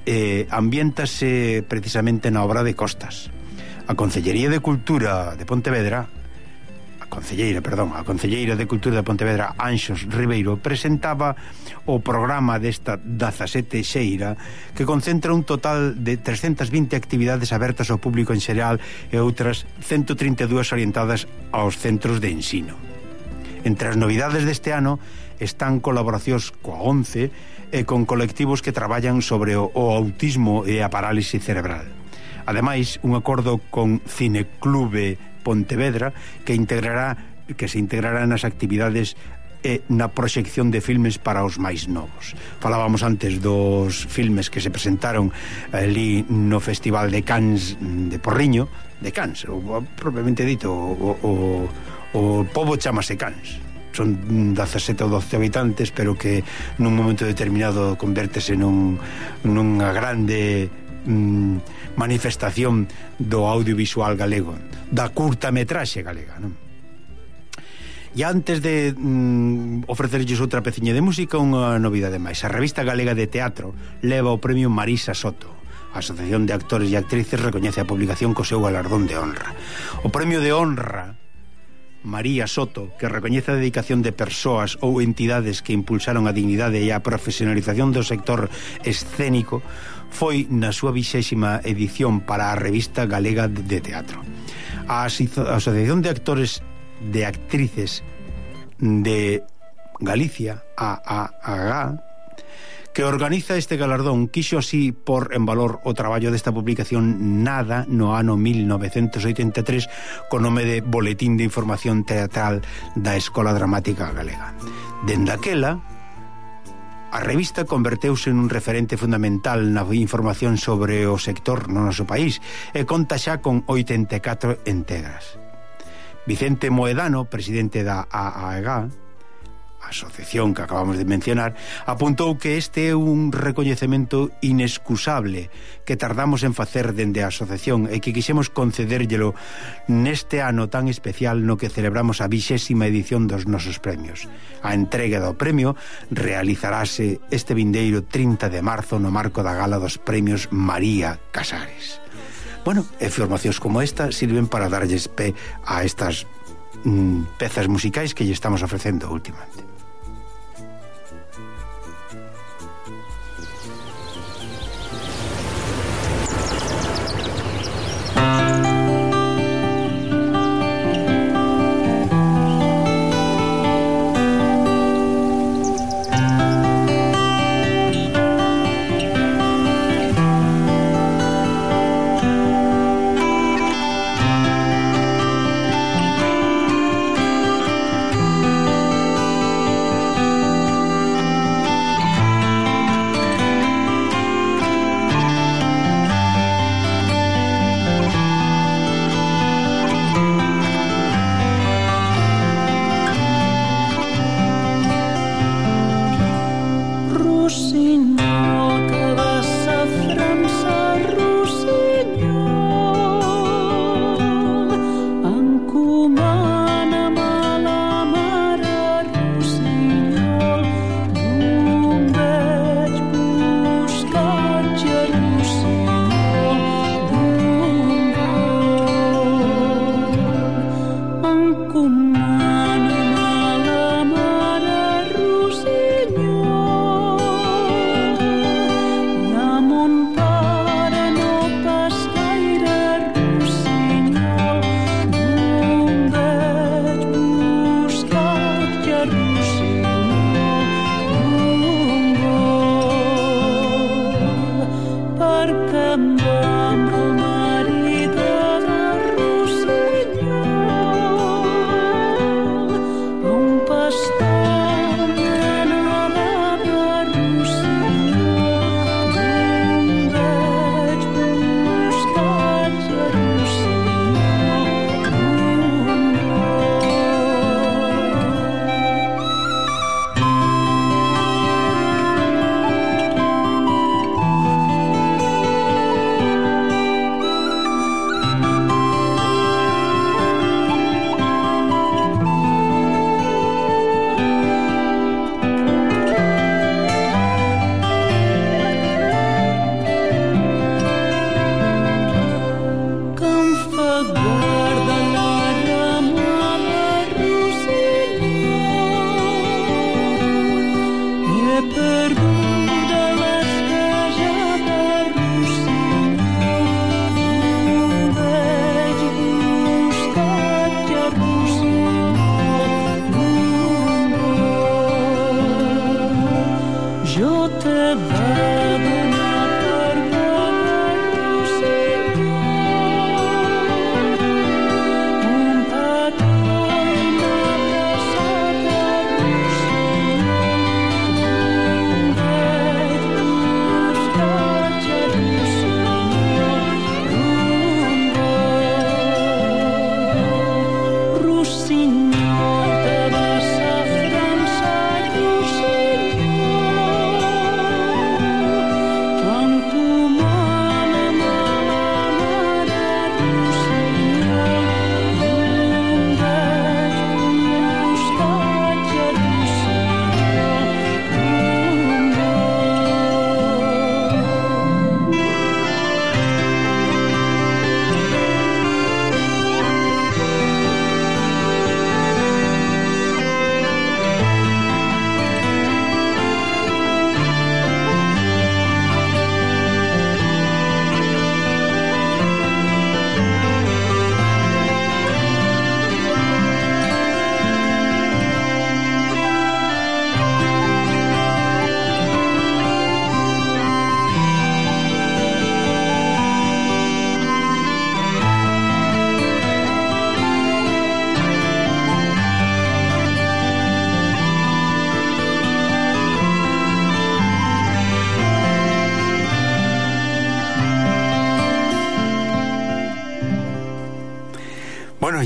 eh, ambiéntase precisamente na obra de Costas. A Concellería de Cultura de Pontevedra a Concelleira, perdón, a Concelleira de Cultura de Pontevedra Anxos Ribeiro presentaba o programa desta 17 xeira que concentra un total de 320 actividades abertas ao público en xeral e outras 132 orientadas aos centros de ensino. Entre as novidades deste ano están colaboracións coa ONCE e con colectivos que traballan sobre o, o autismo e a parálise cerebral. Ademais, un acordo con Cineclube Pontevedra que integrará que se integrará nas actividades e na proxección de filmes para os máis novos. Falábamos antes dos filmes que se presentaron ali no Festival de Cannes de Porriño, de Cannes, o, propiamente dito, o, o, o povo chamase Cannes son 17 ou 12 habitantes, pero que nun momento determinado convértese nun, nunha grande mm, manifestación do audiovisual galego, da curta metraxe galega, non? E antes de mm, ofrecerlles outra peciña de música, unha novidade máis. A revista galega de teatro leva o premio Marisa Soto. A Asociación de Actores e Actrices recoñece a publicación co seu galardón de honra. O premio de honra María Soto, que recoñece a dedicación de persoas ou entidades que impulsaron a dignidade e a profesionalización do sector escénico, foi na súa vixésima edición para a revista galega de teatro. A Asociación de Actores de Actrices de Galicia, AAH, que organiza este galardón quixo así por en valor o traballo desta publicación Nada no ano 1983 co nome de Boletín de Información Teatral da Escola Dramática Galega. Dendaquela, A revista converteuse nun referente fundamental na información sobre o sector no noso país e conta xa con 84 entregas. Vicente Moedano, presidente da AAEGA, asociación que acabamos de mencionar, apuntou que este é un recoñecemento inexcusable que tardamos en facer dende a asociación e que quixemos concedérllelo neste ano tan especial no que celebramos a vixésima edición dos nosos premios. A entrega do premio realizarase este vindeiro 30 de marzo no marco da gala dos premios María Casares. Bueno, e formacións como esta sirven para darlles pé a estas mm, pezas musicais que lle estamos ofrecendo últimamente.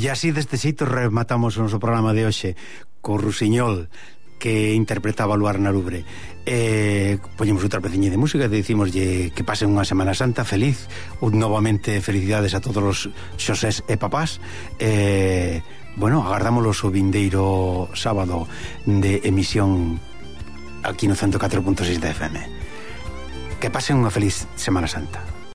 E así deste xeito rematamos o noso programa de hoxe co Rusiñol que interpretaba Luar na Lubre. Eh, poñemos outra peciña de música e dicimoslle que pasen unha Semana Santa feliz, un, novamente felicidades a todos os xosés e papás. Eh, bueno, agardámoslos o vindeiro sábado de emisión aquí no 104.6 de FM. Que pasen unha feliz Semana Santa.